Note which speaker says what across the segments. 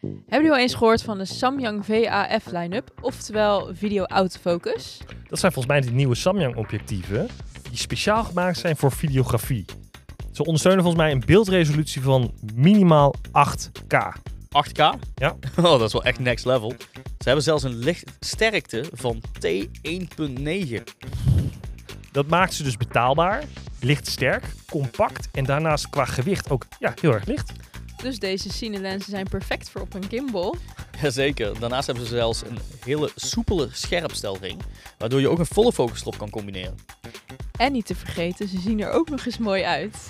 Speaker 1: Hebben jullie al eens gehoord van de Samyang VAF line-up, oftewel video autofocus?
Speaker 2: Dat zijn volgens mij die nieuwe Samyang objectieven die speciaal gemaakt zijn voor videografie. Ze ondersteunen volgens mij een beeldresolutie van minimaal 8K.
Speaker 3: 8K?
Speaker 2: Ja.
Speaker 3: Oh, dat is wel echt next level. Ze hebben zelfs een lichtsterkte van T1.9.
Speaker 2: Dat maakt ze dus betaalbaar, lichtsterk, compact en daarnaast qua gewicht ook ja, heel erg licht.
Speaker 1: Dus deze cinelensen zijn perfect voor op een gimbal.
Speaker 3: Jazeker. Daarnaast hebben ze zelfs een hele soepele scherpstelring, waardoor je ook een volle focus erop kan combineren.
Speaker 1: En niet te vergeten, ze zien er ook nog eens mooi uit.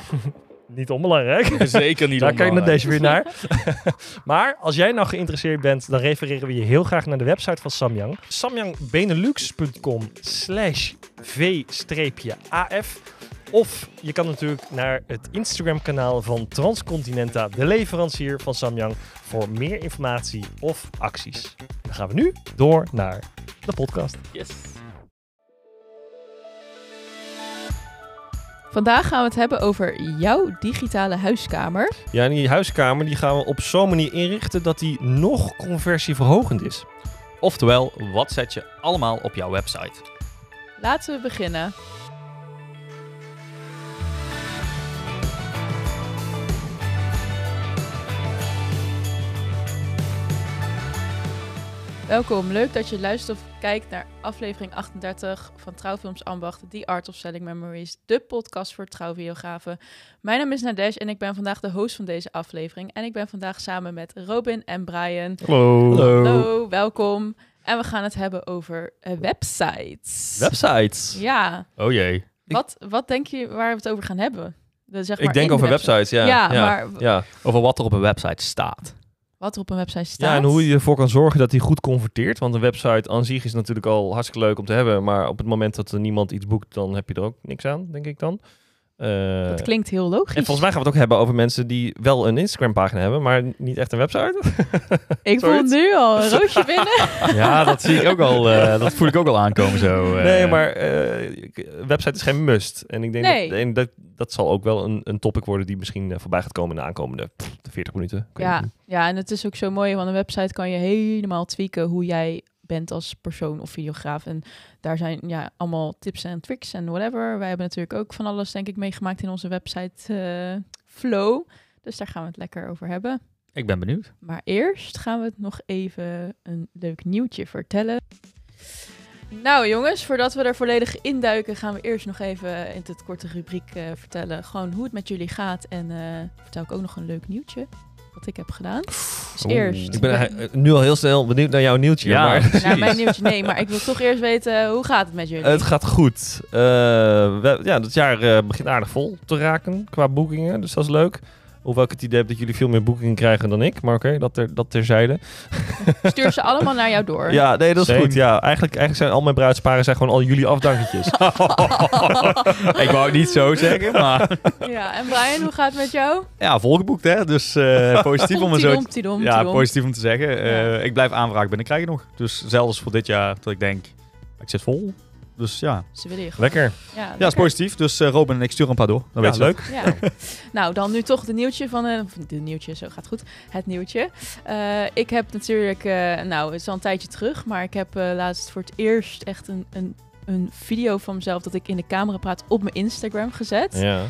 Speaker 2: Niet onbelangrijk.
Speaker 3: Zeker niet
Speaker 2: Daar kijk ik naar
Speaker 3: onbelangrijk.
Speaker 2: deze weer naar. maar als jij nou geïnteresseerd bent, dan refereren we je heel graag naar de website van Samyang. samyangbenelux.com slash v-af. Of je kan natuurlijk naar het Instagram kanaal van Transcontinenta, de leverancier van Samyang, voor meer informatie of acties. Dan gaan we nu door naar de podcast.
Speaker 3: Yes.
Speaker 1: Vandaag gaan we het hebben over jouw digitale huiskamer.
Speaker 2: Ja, en die huiskamer die gaan we op zo'n manier inrichten dat die nog conversieverhogend is.
Speaker 3: Oftewel, wat zet je allemaal op jouw website?
Speaker 1: Laten we beginnen. Welkom, leuk dat je luistert of kijkt naar aflevering 38 van Trouwfilms Ambacht, The Art of Selling Memories, de podcast voor trouwvideografen. Mijn naam is Nadesh en ik ben vandaag de host van deze aflevering. En ik ben vandaag samen met Robin en Brian.
Speaker 2: Hallo.
Speaker 1: Hallo, welkom. En we gaan het hebben over eh, websites.
Speaker 4: Websites.
Speaker 1: Ja,
Speaker 4: Oh jee.
Speaker 1: wat, wat denk je waar we het over gaan hebben? Zeg
Speaker 4: Ik
Speaker 1: maar
Speaker 4: denk
Speaker 1: in de
Speaker 4: over
Speaker 1: website.
Speaker 4: websites, ja.
Speaker 1: Ja,
Speaker 4: ja,
Speaker 1: maar
Speaker 4: ja.
Speaker 3: Over wat er op een website staat.
Speaker 1: Wat er op een website staat.
Speaker 2: Ja, en hoe je ervoor kan zorgen dat die goed converteert. Want een website aan zich is natuurlijk al hartstikke leuk om te hebben. Maar op het moment dat er niemand iets boekt, dan heb je er ook niks aan, denk ik dan. Eh,
Speaker 1: Dat klinkt heel logisch.
Speaker 2: en volgens mij gaan we het ook hebben over mensen die wel een Instagram-pagina hebben, maar niet echt een website.
Speaker 1: ik voel nu al een roosje binnen.
Speaker 3: Ja, dat zie ik ook al. eh, dat voel ik ook al aankomen zo. eh.
Speaker 2: nee, maar eh, een website is geen must. En ik denk
Speaker 1: Nee.
Speaker 2: dat, en dat dat zal ook wel een, een topic worden die misschien voorbij gaat komen in de aankomende pff, de 40 minuten.
Speaker 1: Ja, ja, en het is ook zo mooi, want een website kan je helemaal tweaken hoe jij bent als persoon of videograaf. En daar zijn ja allemaal tips en tricks en whatever. Wij hebben natuurlijk ook van alles, denk ik, meegemaakt in onze website eh, flow. Dus daar gaan we het lekker over hebben.
Speaker 3: Ik ben benieuwd.
Speaker 1: Maar eerst gaan we het nog even een leuk nieuwtje vertellen. Nou jongens, voordat we er volledig induiken, gaan we eerst nog even in het korte rubriek eh, vertellen. Gewoon hoe het met jullie gaat. En eh, vertel ik ook nog een leuk nieuwtje. Wat ik heb gedaan. Dus
Speaker 2: Oeh.
Speaker 1: eerst.
Speaker 2: Ik ben eh, nu al heel snel benieuwd naar jouw nieuwtje.
Speaker 3: Ja.
Speaker 2: maar
Speaker 1: Nou, mijn nieuwtje, nee, maar ik wil toch eerst weten, hoe gaat het met jullie?
Speaker 2: Het gaat goed. Eh, we, ja, het jaar eh, begint aardig vol te raken qua boekingen, dus dat is leuk. Hoewel ik het idee heb dat jullie veel meer boekingen krijgen dan ik. Maar oké, dat, ter, dat terzijde.
Speaker 1: Stuur ze allemaal naar jou door.
Speaker 2: Ja, nee, dat is
Speaker 3: Same.
Speaker 2: goed. Ja, eigenlijk, eigenlijk zijn al mijn bruidsparen zijn gewoon al jullie afdanketjes.
Speaker 3: ik wou het niet zo zeggen, maar
Speaker 1: Ja, en Brian, hoe gaat het met jou?
Speaker 3: ja, volgeboekt hè. Dus eh, positief om het zo...
Speaker 1: Tidom,
Speaker 3: Ja, positief om te zeggen. Eh,
Speaker 1: Ja.
Speaker 3: Ik blijf aanvragen binnenkrijgen nog. Dus zelfs voor dit jaar dat ik denk, ik zit vol. Dus ja,
Speaker 1: Ze willen je gewoon.
Speaker 2: Lekker.
Speaker 1: Ja,
Speaker 3: ja is positief. Dus eh, Robin en ik sturen een paar door. Dan
Speaker 2: Ja,
Speaker 3: weet je
Speaker 2: leuk.
Speaker 1: Ja. nou, dan nu toch de nieuwtje van... eh, of de nieuwtje, zo gaat goed. Het nieuwtje. Eh, ik heb natuurlijk... eh, nou, het is al een tijdje terug. Maar ik heb eh, laatst voor het eerst echt een, een, een video van mezelf... dat ik in de camera praat op mijn Instagram gezet.
Speaker 2: Ja.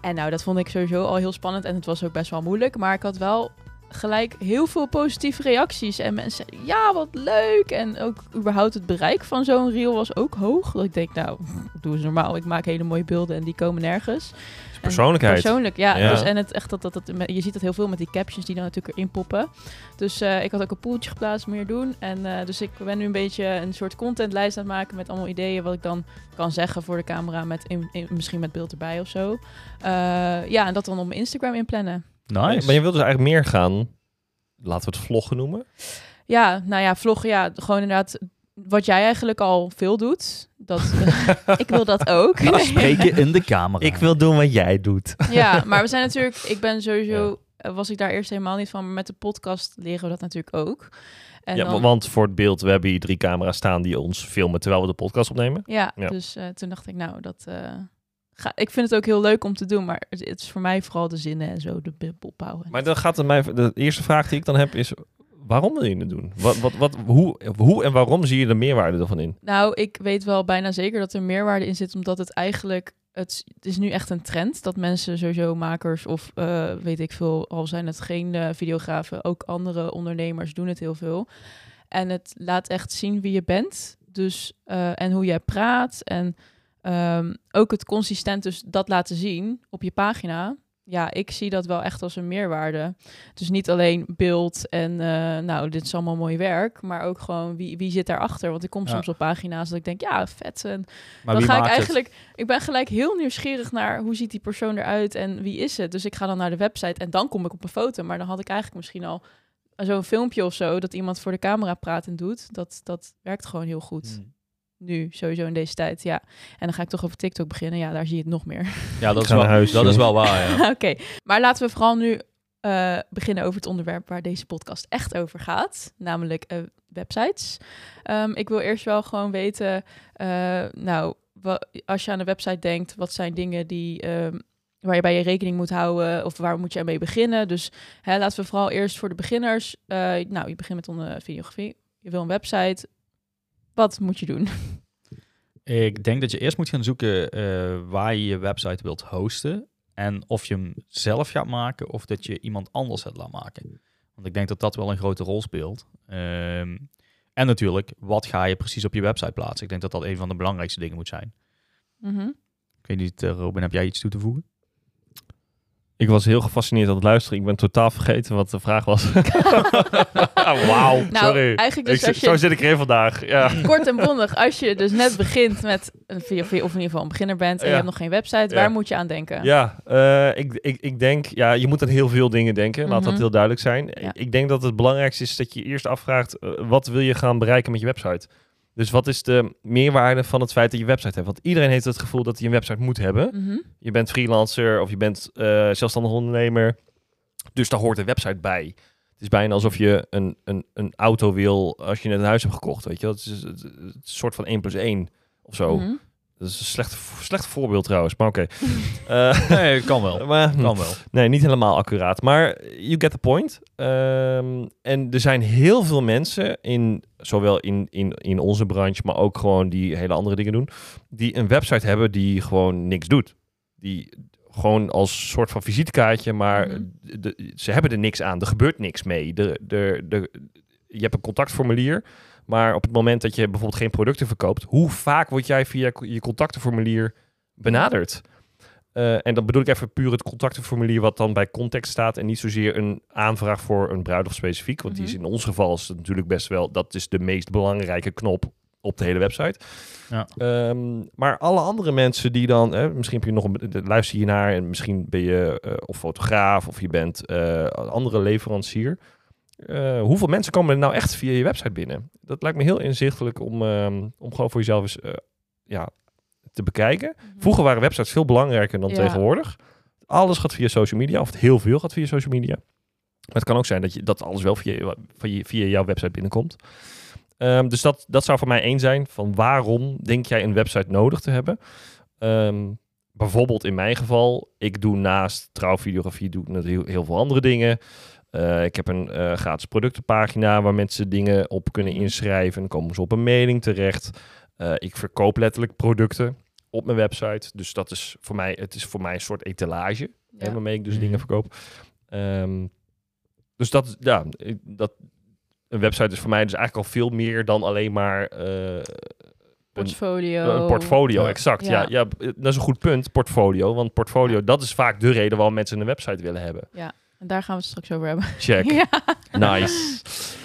Speaker 1: En nou, dat vond ik sowieso al heel spannend. En het was ook best wel moeilijk. Maar ik had wel gelijk heel veel positieve reacties. En mensen ja, wat leuk. En ook überhaupt het bereik van zo'n reel was ook hoog. Dat ik denk, nou, doe eens normaal. Ik maak hele mooie beelden en die komen nergens. En
Speaker 2: Persoonlijkheid.
Speaker 1: Persoonlijk, ja.
Speaker 2: Ja.
Speaker 1: Dus, en het, echt dat, dat, dat, je ziet dat heel veel met die captions die dan natuurlijk erin poppen. Dus eh, ik had ook een poeltje geplaatst, meer doen. En eh, dus ik ben nu een beetje een soort contentlijst aan het maken met allemaal ideeën wat ik dan kan zeggen voor de camera, met in, in- misschien met beeld erbij of zo. Eh, ja, en dat dan op mijn Instagram inplannen.
Speaker 3: Nice.
Speaker 2: Maar je wilt dus eigenlijk meer gaan, laten we het vloggen noemen.
Speaker 1: Ja, nou ja, vloggen, ja, gewoon inderdaad wat jij eigenlijk al veel doet. Dat, ik wil dat ook.
Speaker 3: Spreken in de camera.
Speaker 2: Ik wil doen wat jij doet.
Speaker 1: Ja, maar we zijn natuurlijk, ik ben sowieso, was ik daar eerst helemaal niet van, maar met de podcast leren we dat natuurlijk ook. En
Speaker 2: ja,
Speaker 1: dan-
Speaker 2: want voor het beeld, we hebben hier drie camera's staan die ons filmen terwijl we de podcast opnemen.
Speaker 1: Ja,
Speaker 2: Ja.
Speaker 1: dus eh, toen dacht ik, nou, dat eh, ga, ik vind het ook heel leuk om te doen, maar het, het is voor mij vooral de zinnen en zo, de opbouwen.
Speaker 2: Maar dan gaat het mij, de eerste vraag die ik dan heb is, waarom wil je het doen? Wat, wat, wat, hoe, hoe en waarom zie je de meerwaarde ervan in?
Speaker 1: Nou, ik weet wel bijna zeker dat er meerwaarde in zit, omdat het eigenlijk, het, het is nu echt een trend dat mensen sowieso makers of eh, weet ik veel, al zijn het geen eh, videografen, ook andere ondernemers doen het heel veel. En het laat echt zien wie je bent, dus eh, en hoe jij praat en ehm, ook het consistent dus dat laten zien op je pagina. Ja, ik zie dat wel echt als een meerwaarde. Dus niet alleen beeld en eh, nou, dit is allemaal mooi werk, maar ook gewoon wie, wie zit daarachter. Want ik kom
Speaker 3: Ja.
Speaker 1: soms op pagina's dat ik denk, ja, vet. En
Speaker 3: Maar
Speaker 1: dan ga ik
Speaker 3: het?
Speaker 1: eigenlijk, ik ben gelijk heel nieuwsgierig naar hoe ziet die persoon eruit en wie is het. Dus ik ga dan naar de website en dan kom ik op een foto. Maar dan had ik eigenlijk misschien al zo'n filmpje of zo dat iemand voor de camera praat en doet. Dat, dat werkt gewoon heel goed.
Speaker 3: Hmm.
Speaker 1: Nu, sowieso in deze tijd, ja. En dan ga ik toch over TikTok beginnen. Ja, daar zie je het nog meer.
Speaker 3: Ja, dat, is wel,
Speaker 2: huis,
Speaker 3: dat is wel waar, ja.
Speaker 1: Oké, maar laten we vooral nu eh, beginnen over het onderwerp waar deze podcast echt over gaat, namelijk eh, websites. Ehm, ik wil eerst wel gewoon weten, eh, nou, als je aan de website denkt, wat zijn dingen die ehm, waar je bij je rekening moet houden of waar moet je mee beginnen? Dus hè, laten we vooral eerst voor de beginners. eh, nou, je begint met een videografie. Je wil een website. Wat moet je doen?
Speaker 3: Ik denk dat je eerst moet gaan zoeken eh, waar je je website wilt hosten. En of je hem zelf gaat maken of dat je iemand anders het laat maken. Want ik denk dat dat wel een grote rol speelt. Ehm, en natuurlijk, wat ga je precies op je website plaatsen? Ik denk dat dat een van de belangrijkste dingen moet zijn. Ik weet niet, eh, Robin, heb jij iets toe te voegen?
Speaker 2: Ik was heel gefascineerd aan het luisteren. Ik ben totaal vergeten wat de vraag was. Wauw,
Speaker 1: Nou,
Speaker 2: sorry.
Speaker 1: eigenlijk dus
Speaker 2: Ik-
Speaker 1: als je-
Speaker 2: Zo zit ik er even vandaag. Ja.
Speaker 1: Kort en bondig, als je dus net begint met een video, of in ieder geval een beginner bent en
Speaker 2: Ja.
Speaker 1: je hebt nog geen website,
Speaker 2: Ja.
Speaker 1: waar moet je aan denken?
Speaker 2: Ja, eh, ik, ik, ik denk, ja, je moet aan heel veel dingen denken. Laat dat
Speaker 1: Mhm.
Speaker 2: heel duidelijk zijn.
Speaker 1: Ja.
Speaker 2: Ik denk dat het belangrijkste is dat je eerst afvraagt, eh, wat wil je gaan bereiken met je website? Dus wat is de meerwaarde van het feit dat je een website hebt? Want iedereen heeft het gevoel dat hij een website moet hebben.
Speaker 1: Mhm.
Speaker 2: Je bent freelancer of je bent eh, zelfstandig ondernemer. Dus daar hoort een website bij. Het is bijna alsof je een, een, een auto wil als je net een huis hebt gekocht. Weet je? is, het is een soort van 1 plus 1 of zo.
Speaker 1: Mhm.
Speaker 2: Dat is een slecht, slecht voorbeeld trouwens, maar oké. Eh,
Speaker 3: Nee, kan wel.
Speaker 2: maar,
Speaker 3: Kan wel.
Speaker 2: nee, niet helemaal accuraat. Maar you get the point. Ehm, en er zijn heel veel mensen, in, zowel in, in, in onze branche, maar ook gewoon die hele andere dingen doen, die een website hebben die gewoon niks doet. Die gewoon als soort van visitekaartje, maar
Speaker 1: Mhm.
Speaker 2: de, ze hebben er niks aan. Er gebeurt niks mee. De, de, de, je hebt een contactformulier, maar op het moment dat je bijvoorbeeld geen producten verkoopt, hoe vaak word jij via je contactenformulier benaderd? Eh, en dan bedoel ik even puur het contactenformulier wat dan bij context staat en niet zozeer een aanvraag voor een bruiloft specifiek. Want die is
Speaker 1: Mhm.
Speaker 2: in ons geval is natuurlijk best wel, dat is de meest belangrijke knop op de hele website.
Speaker 3: Ja.
Speaker 2: Ehm, maar alle andere mensen die dan, eh, misschien heb je nog een, luister je naar en misschien ben je eh, of fotograaf of je bent eh, een andere leverancier. Eh, hoeveel mensen komen er nou echt via je website binnen? Dat lijkt me heel inzichtelijk om, ehm, om gewoon voor jezelf eens eh, ja, te bekijken. Vroeger waren websites veel belangrijker dan
Speaker 1: Ja.
Speaker 2: tegenwoordig. Alles gaat via social media, of heel veel gaat via social media. Maar het kan ook zijn dat, je, dat alles wel via, via, via jouw website binnenkomt. Ehm, dus dat, dat zou voor mij één zijn. Van waarom denk jij een website nodig te hebben? Ehm, bijvoorbeeld in mijn geval, ik doe naast trouwvideografie doe ik heel, heel veel andere dingen. Eh, ik heb een eh, gratis productenpagina waar mensen dingen op kunnen
Speaker 1: Mhm.
Speaker 2: inschrijven. Dan komen ze op een mailing terecht. Eh, ik verkoop letterlijk producten op mijn website. Dus dat is voor mij, het is voor mij een soort etalage hè,
Speaker 1: Ja.
Speaker 2: waarmee ik dus
Speaker 3: Mhm.
Speaker 2: dingen verkoop. Ehm, dus dat, ja, dat, een website is voor mij dus eigenlijk al veel meer dan alleen maar eh, een,
Speaker 1: Portfolio.
Speaker 2: een portfolio.
Speaker 3: Ja.
Speaker 2: Exact, ja.
Speaker 1: Ja.
Speaker 2: Ja, dat is een goed punt, portfolio. Want portfolio, dat is vaak de reden waarom mensen een website willen hebben.
Speaker 1: En daar gaan we het straks over hebben.
Speaker 2: Check,
Speaker 1: ja.
Speaker 2: nice.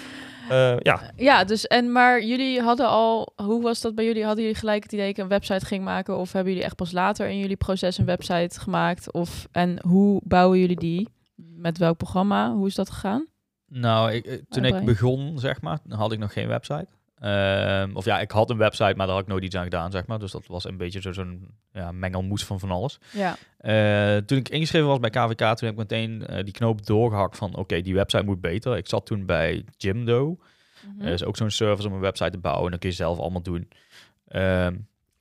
Speaker 2: Eh, ja,
Speaker 1: ja, dus en maar jullie hadden al, hoe was dat bij jullie? Hadden jullie gelijk het idee dat ik een website ging maken? Of hebben jullie echt pas later in jullie proces een website gemaakt? Of en hoe bouwen jullie die? Met welk programma? Hoe is dat gegaan?
Speaker 3: Nou, ik, eh, toen ik begon, zeg maar, dan had ik nog geen website. Ehm, of ja, ik had een website, maar daar had ik nooit iets aan gedaan, zeg maar. Dus dat was een beetje zo- zo'n ja, mengelmoes van van alles.
Speaker 1: Ja.
Speaker 3: Eh, toen ik ingeschreven was bij KVK, toen heb ik meteen eh, die knoop doorgehakt van... oké, die website moet beter. Ik zat toen bij Jimdo.
Speaker 1: Mhm.
Speaker 3: Dat is ook zo'n service om een website te bouwen. En dat kun je zelf allemaal doen. Ehm,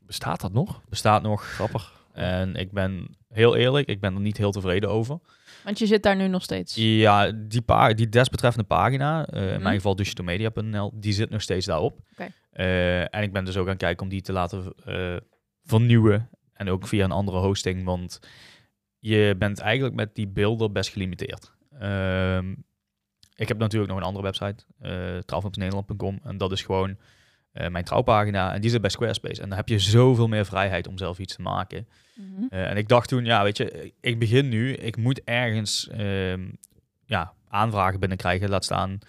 Speaker 2: bestaat dat nog?
Speaker 3: bestaat nog.
Speaker 2: Grappig.
Speaker 3: En ik ben heel eerlijk, ik ben er niet heel tevreden over.
Speaker 1: Want je zit daar nu nog steeds.
Speaker 3: Ja, die, die desbetreffende pagina, eh, in
Speaker 1: Mhm.
Speaker 3: mijn geval digitomedia.nl, die zit nog steeds daarop.
Speaker 1: Oké.
Speaker 3: Eh, en ik ben dus ook aan het kijken om die te laten eh, vernieuwen. En ook via een andere hosting, want je bent eigenlijk met die beelden best gelimiteerd. Ehm, ik heb natuurlijk nog een andere website, uh. En dat is gewoon eh, mijn trouwpagina. En die zit bij Squarespace. En daar heb je zoveel meer vrijheid om zelf iets te maken.
Speaker 1: Mhm.
Speaker 3: Uh, en ik dacht toen, ja, weet je, ik begin nu. Ik moet ergens um, ja, aanvragen binnenkrijgen. Laat staan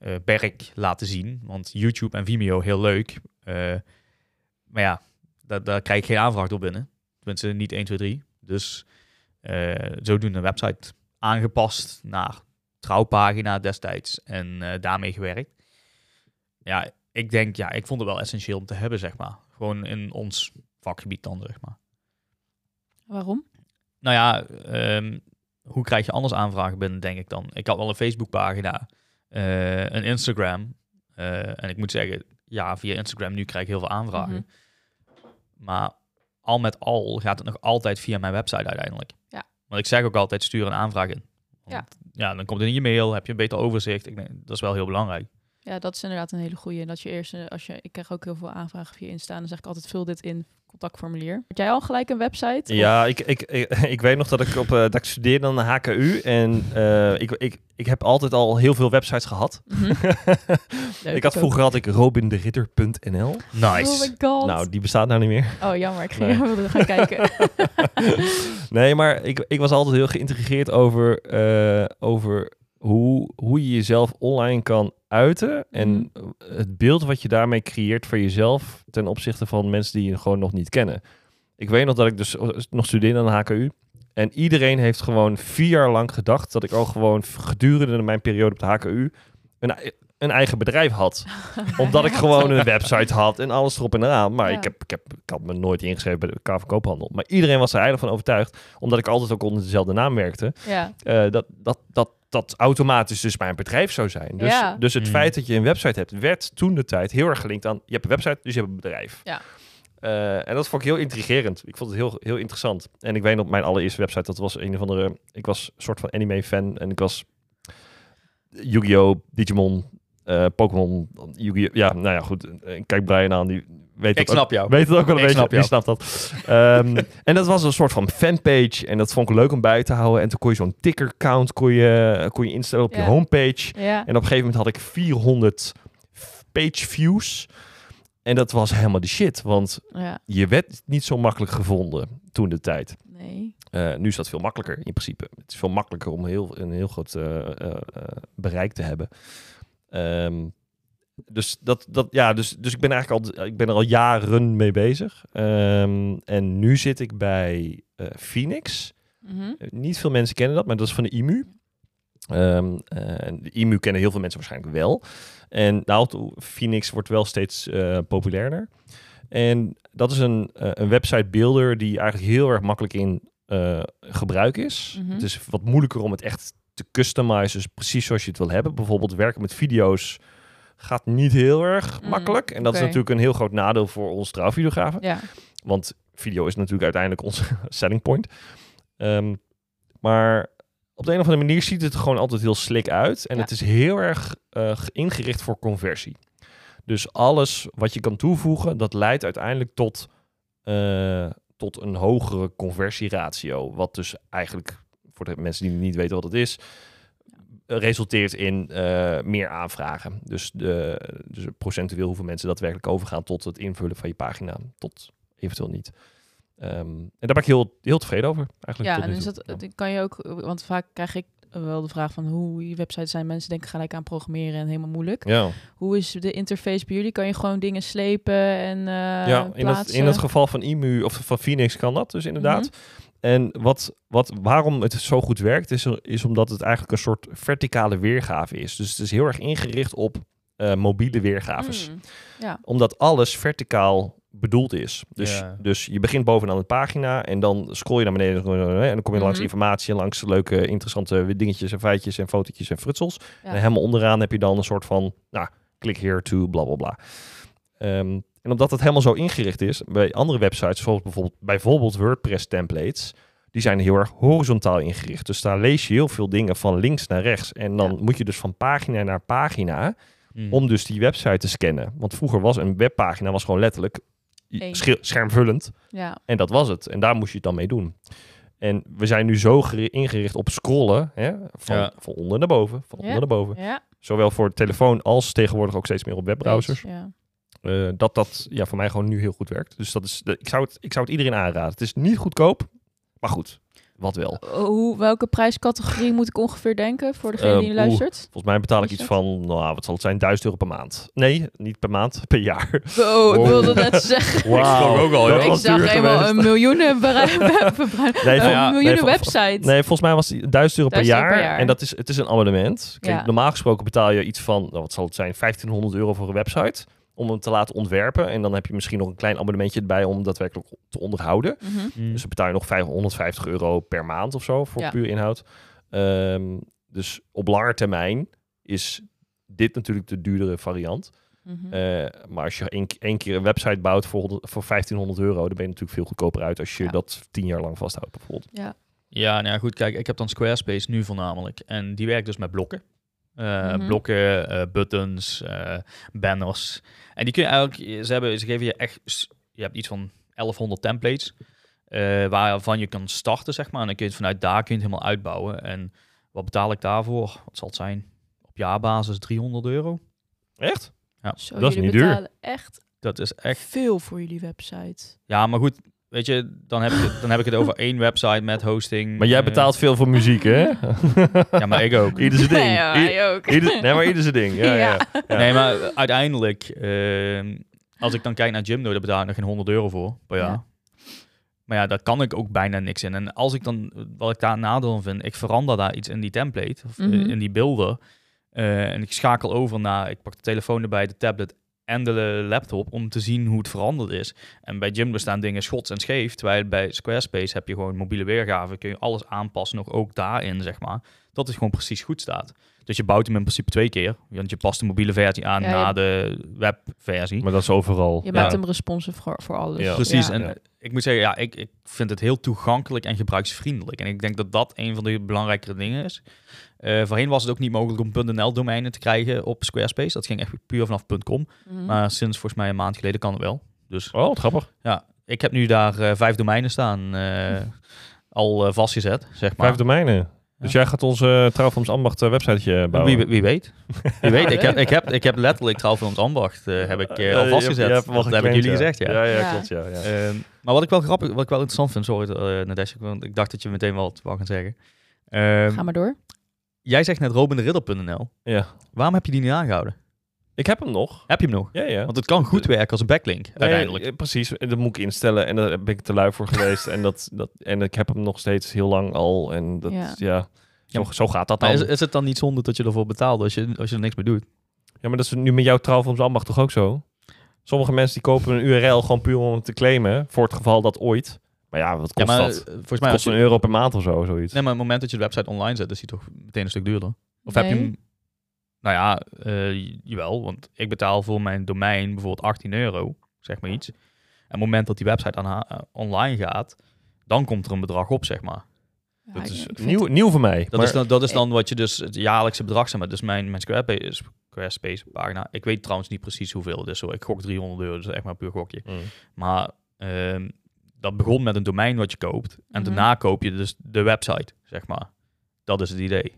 Speaker 3: uh, werk laten zien. Want YouTube en Vimeo, heel leuk. Maar ja, daar, daar krijg ik geen aanvraag door binnen. Tenminste, niet 1, 2, 3. Dus zodoende een website aangepast naar trouwpagina destijds. En daarmee gewerkt. Ja, ik denk, ja, ik vond het wel essentieel om te hebben, zeg maar. Gewoon in ons vakgebied dan, zeg maar.
Speaker 1: Waarom?
Speaker 3: Nou ja, um, hoe krijg je anders aanvragen binnen, denk ik dan. Ik had wel een Facebookpagina, uh, een Instagram. Uh, en ik moet zeggen, ja, via Instagram nu krijg ik heel veel aanvragen.
Speaker 1: Mhm.
Speaker 3: Maar al met al gaat het nog altijd via mijn website uiteindelijk.
Speaker 1: Ja.
Speaker 3: Want ik zeg ook altijd, stuur een aanvraag in.
Speaker 1: Ja.
Speaker 3: Ja, dan komt het in je mail, heb je een beter overzicht. Ik denk, dat is wel heel belangrijk.
Speaker 1: Ja, dat is inderdaad een hele goede. Dat je eerst, eh, als je, ik krijg ook heel veel aanvragen via Insta, dan zeg ik altijd vul dit in contactformulier. Heb jij al gelijk een website?
Speaker 2: Ja, ik, ik, ik, ik weet nog dat ik op uh, dat ik studeerde aan de HKU en uh, ik, ik, ik heb altijd al heel veel websites gehad.
Speaker 1: Mhm. Leuk,
Speaker 2: ik had vroeger had ik robinderitter.nl.
Speaker 3: Nice.
Speaker 1: Oh my god.
Speaker 2: Nou, die bestaat nou niet meer.
Speaker 1: Oh, jammer. Ik ging
Speaker 2: Nee.
Speaker 1: wilde gaan kijken.
Speaker 2: nee, maar ik, ik was altijd heel geïntegreerd over, eh, over hoe, hoe je jezelf online kan uiten. En het beeld wat je daarmee creëert voor jezelf ten opzichte van mensen die je gewoon nog niet kennen. Ik weet nog dat ik dus nog studeerde aan de HKU. En iedereen heeft gewoon vier jaar lang gedacht dat ik al gewoon gedurende mijn periode op de HKU een, een eigen bedrijf had. Omdat ik gewoon een website had en alles erop en eraan. Maar
Speaker 1: Ja.
Speaker 2: ik, heb, ik, heb, ik had me nooit ingeschreven bij de Kamer Koophandel. Maar iedereen was er eigenlijk van overtuigd, omdat ik altijd ook onder dezelfde naam werkte,
Speaker 1: ja.
Speaker 2: eh, dat, dat, dat dat automatisch dus mijn bedrijf zou zijn. Dus,
Speaker 1: Ja.
Speaker 2: dus het
Speaker 3: Mm.
Speaker 2: feit dat je een website hebt, werd toen de tijd heel erg gelinkt aan, je hebt een website, dus je hebt een bedrijf.
Speaker 1: Ja.
Speaker 2: Eh, en dat vond ik heel intrigerend. Ik vond het heel, heel interessant. En ik weet nog, mijn allereerste website, dat was een of andere, ik was een soort van anime-fan en ik was Yu-Gi-Oh!, Digimon, eh, Pokémon, Yu-Gi-Oh! Ja, nou ja, goed. Kijk Brian aan, die weet
Speaker 3: Ik
Speaker 2: dat
Speaker 3: snap jou.
Speaker 2: Weet het ook wel een
Speaker 3: Ik
Speaker 2: beetje.
Speaker 3: snap jou.
Speaker 2: snapt dat? Ehm, en dat was een soort van fanpage. En dat vond ik leuk om bij te houden. En toen kon je zo'n ticker count kon je, kon je instellen op je homepage.
Speaker 1: Ja.
Speaker 2: En op een gegeven moment had ik 400 page views. En dat was helemaal de shit. Want
Speaker 1: ja.
Speaker 2: je werd niet zo makkelijk gevonden toen de tijd.
Speaker 1: Nee.
Speaker 2: Eh, nu is dat veel makkelijker in principe. Het is veel makkelijker om heel, een heel groot eh, bereik te hebben. Ehm, dus, dat, dat, ja, dus, dus ik ben eigenlijk al, ik ben er al jaren mee bezig. Ehm, en nu zit ik bij eh, Phoenix.
Speaker 1: Mhm.
Speaker 2: Eh, Niet veel mensen kennen dat, maar dat is van de IMU. Ehm, eh, de IMU kennen heel veel mensen waarschijnlijk wel. En nou, Phoenix wordt wel steeds eh, populairder. En dat is een, een website builder die eigenlijk heel erg makkelijk in gebruik is.
Speaker 1: Mhm.
Speaker 2: Het is wat moeilijker om het echt te customizen, dus precies zoals je het wil hebben. Bijvoorbeeld werken met video's gaat niet heel erg
Speaker 1: Mm,
Speaker 2: makkelijk. En dat is natuurlijk een heel groot nadeel voor ons trouwvideografen.
Speaker 1: Ja.
Speaker 2: Want video is natuurlijk uiteindelijk onze selling point. Ehm, maar op de een of andere manier ziet het er gewoon altijd heel slick uit. En
Speaker 1: Ja.
Speaker 2: het is heel erg eh, ge- ingericht voor conversie. Dus alles wat je kan toevoegen, dat leidt uiteindelijk tot, eh, tot een hogere conversieratio. Wat dus eigenlijk, voor de mensen die niet weten wat het is, resulteert in eh, meer aanvragen. Dus, de, dus procentueel hoeveel mensen daadwerkelijk overgaan tot het invullen van je pagina. Tot eventueel niet. Ehm, en daar ben ik heel, heel tevreden over. Eigenlijk
Speaker 1: Ja, en is dat, kan je ook, want vaak krijg ik wel de vraag van hoe je websites zijn. Mensen denken gelijk aan programmeren en helemaal moeilijk.
Speaker 2: Ja,
Speaker 1: Hoe is de interface bij jullie? Kan je gewoon dingen slepen en eh
Speaker 2: ja in,
Speaker 1: plaatsen?
Speaker 2: in het geval van IMU of van Phoenix kan dat dus inderdaad.
Speaker 1: Mhm.
Speaker 2: En wat, wat, waarom het zo goed werkt, is, is omdat het eigenlijk een soort verticale weergave is. Dus het is heel erg ingericht op eh, mobiele weergaves.
Speaker 1: Mm. Ja.
Speaker 2: Omdat alles verticaal bedoeld is. Dus,
Speaker 3: Ja.
Speaker 2: dus je begint bovenaan de pagina en dan scroll je naar beneden en dan kom je langs
Speaker 1: Mhm.
Speaker 2: informatie, langs leuke, interessante dingetjes en feitjes en fotootjes en frutsels.
Speaker 1: Ja.
Speaker 2: En helemaal onderaan heb je dan een soort van, nou, klik here to bla bla bla. Ehm, En omdat het helemaal zo ingericht is, bij andere websites, zoals bijvoorbeeld, bijvoorbeeld WordPress templates, die zijn heel erg horizontaal ingericht. Dus daar lees je heel veel dingen van links naar rechts. En dan
Speaker 1: Ja.
Speaker 2: moet je dus van pagina naar pagina
Speaker 3: Hmm.
Speaker 2: om dus die website te scannen. Want vroeger was een webpagina was gewoon letterlijk schermvullend.
Speaker 1: Ja.
Speaker 2: En dat was het. En daar moest je het dan mee doen. En we zijn nu zo geri- ingericht op scrollen, hè? Van,
Speaker 3: Ja.
Speaker 2: van onder naar boven, van onder naar boven. Zowel voor telefoon als tegenwoordig ook steeds meer op webbrowsers.
Speaker 1: Ja.
Speaker 2: Eh, dat dat ja, voor mij gewoon nu heel goed werkt. Dus dat is, de- ik, zou het, ik zou het iedereen aanraden. Het is niet goedkoop, maar goed, wat wel.
Speaker 1: Hoe, welke prijscategorie moet ik ongeveer denken voor degene
Speaker 2: Eh,
Speaker 1: die luistert?
Speaker 2: Volgens mij betaal ik iets van, nou, wat zal het zijn, 1000 euro per maand. Nee, niet per maand, per jaar.
Speaker 1: Wow, ik
Speaker 3: Wow.
Speaker 1: wilde net zeggen.
Speaker 3: Wauw. ook al,
Speaker 1: ik zag
Speaker 2: geweest.
Speaker 1: een miljoenen bereik-
Speaker 2: Nee,
Speaker 1: een
Speaker 2: van-
Speaker 3: ja,
Speaker 1: miljoenen
Speaker 2: nee, van-
Speaker 1: website.
Speaker 2: Nee, volgens mij was die 1000 euro per
Speaker 1: 1000
Speaker 2: jaar.
Speaker 1: euro per jaar.
Speaker 2: En dat is, het is een abonnement. Kijk,
Speaker 1: Ja.
Speaker 2: normaal gesproken betaal je iets van, nou, wat zal het zijn, 1500 euro voor een website. Om hem te laten ontwerpen. En dan heb je misschien nog een klein abonnementje erbij om daadwerkelijk te onderhouden.
Speaker 1: Mhm.
Speaker 3: Hmm.
Speaker 2: Dus dan betaal je nog 550 euro per maand of zo voor
Speaker 1: Ja.
Speaker 2: puur inhoud. Ehm, dus op lange termijn is dit natuurlijk de duurdere variant.
Speaker 1: Mhm.
Speaker 2: Eh, maar als je één, keer een website bouwt voor, 100 voor 1500 euro, dan ben je natuurlijk veel goedkoper uit als je
Speaker 1: Ja.
Speaker 2: dat tien jaar lang vasthoudt bijvoorbeeld.
Speaker 1: ja.
Speaker 3: Ja, nou ja, goed, kijk, ik heb dan Squarespace nu voornamelijk. En die werkt dus met blokken. Eh,
Speaker 1: Mhm.
Speaker 3: Blokken, eh, buttons, eh, banners. En die kun je eigenlijk, ze, hebben, ze geven je echt, je hebt iets van 1100 templates. eh, waarvan je kan starten, zeg maar. En dan kun je het vanuit daar kun je het helemaal uitbouwen. En wat betaal ik daarvoor? Wat zal het zijn? Op jaarbasis 300 euro.
Speaker 2: Echt?
Speaker 1: Zo,
Speaker 2: dat is niet duur.
Speaker 1: echt,
Speaker 3: Dat is echt
Speaker 1: veel voor jullie website.
Speaker 3: Ja, maar goed, weet je, dan heb ik het, dan heb ik het over één website met hosting.
Speaker 2: Maar jij
Speaker 3: eh,
Speaker 2: betaalt veel voor muziek, hè?
Speaker 3: ja, maar ik ook.
Speaker 2: Ieder zijn ding.
Speaker 1: Ja, ook.
Speaker 2: ieder- nee, maar ieder zijn ding. Ja, ja.
Speaker 1: Ja.
Speaker 2: ja.
Speaker 3: Nee, maar uiteindelijk, ehm, als ik dan kijk naar Jimdo, daar betaal ik nog geen 100 euro voor per jaar.
Speaker 1: Ja.
Speaker 3: Maar ja, daar kan ik ook bijna niks in. En als ik dan, wat ik daar een nadeel van vind, ik verander daar iets in die template, of eh,
Speaker 1: Mhm.
Speaker 3: in die beelden. eh, en ik schakel over naar, ik pak de telefoon erbij, de tablet en de laptop om te zien hoe het veranderd is. En bij Jimdo staan dingen schots en scheef, terwijl bij Squarespace heb je gewoon mobiele weergave, kun je alles aanpassen, nog ook daarin, zeg maar. Dat het gewoon precies goed staat. Dus je bouwt hem in principe twee keer, want je past de mobiele versie aan
Speaker 1: Ja, je-
Speaker 3: na de webversie.
Speaker 2: Maar dat is overal.
Speaker 1: Je
Speaker 3: Ja.
Speaker 1: maakt hem responsive voor, voor alles.
Speaker 2: Ja.
Speaker 3: Precies,
Speaker 1: Ja.
Speaker 3: en
Speaker 2: Ja.
Speaker 3: Ik moet zeggen, ja, ik, ik vind het heel toegankelijk en gebruiksvriendelijk. En ik denk dat dat een van de belangrijkere dingen is. Eh, voorheen was het ook niet mogelijk om .nl-domeinen te krijgen op Squarespace. Dat ging echt puur vanaf .com.
Speaker 1: Mhm.
Speaker 3: Maar sinds volgens mij een maand geleden kan het wel. Dus
Speaker 2: Oh, wat grappig.
Speaker 3: ja, ik heb nu daar eh, vijf domeinen staan, eh, al vastgezet, zeg maar.
Speaker 2: Vijf domeinen. Dus jij gaat onze Trouwfilms Ambacht eh, websiteje bouwen.
Speaker 3: Wie, wie weet. Wie weet. Ik heb, ik, heb, ik heb letterlijk trouw van ons ambacht eh, heb ik eh, al vastgezet. dat heb ik jullie
Speaker 2: ja.
Speaker 3: gezegd, ja.
Speaker 2: Ja, ja,
Speaker 1: Ja.
Speaker 2: klopt. Ja, ja.
Speaker 3: Ehm, maar wat ik wel grappig, wat ik wel interessant vind, sorry uh, Nadesh, want ik dacht dat je meteen wel wat wou gaan zeggen. Ehm,
Speaker 1: Ga maar door.
Speaker 3: jij zegt net robinderidder.nl.
Speaker 2: ja.
Speaker 3: Waarom heb je die niet aangehouden?
Speaker 2: Ik heb hem nog.
Speaker 3: Heb je hem nog?
Speaker 2: Ja, ja.
Speaker 3: Want het kan goed werken als een backlink,
Speaker 2: Nee,
Speaker 3: uiteindelijk.
Speaker 2: eh, precies, dat moet ik instellen en daar ben ik te lui voor geweest. en, dat, dat, en ik heb hem nog steeds heel lang al. En dat, ja.
Speaker 1: Ja.
Speaker 2: zo, zo gaat dat dan.
Speaker 3: is, is het dan niet zonde dat je ervoor betaalt als je, als je er niks mee doet?
Speaker 2: Ja, maar dat is nu met jouw Trouwfilms Ambacht toch ook zo? Sommige mensen die kopen een URL gewoon puur om het te claimen. Voor het geval dat ooit. Maar ja, wat
Speaker 3: Ja,
Speaker 2: kost
Speaker 3: maar
Speaker 2: dat?
Speaker 3: eh, volgens
Speaker 2: Het
Speaker 3: mij
Speaker 2: kost
Speaker 3: je,
Speaker 2: een euro per maand of zo, zoiets.
Speaker 3: nee, maar op het moment dat je de website online zet, is die toch meteen een stuk duurder. Of heb je hem... Nou ja, eh, jawel, want ik betaal voor mijn domein bijvoorbeeld 18 euro, zeg maar iets. En op het moment dat die website aan eh, online gaat, dan komt er een bedrag op, zeg maar.
Speaker 1: Ja,
Speaker 2: dat is nieuw, nieuw voor mij.
Speaker 3: Dat,
Speaker 2: Maar-
Speaker 3: is dan, dat is dan wat je dus het jaarlijkse bedrag zeg maar. Dus mijn, mijn Squarespace, Squarespace pagina. Ik weet trouwens niet precies hoeveel het is. Hoor. Ik gok 300 euro, dus echt maar een puur gokje.
Speaker 2: Mm.
Speaker 3: Maar ehm, dat begon met een domein wat je koopt. En
Speaker 1: Mhm.
Speaker 3: daarna koop je dus de website, zeg maar. Dat is het idee.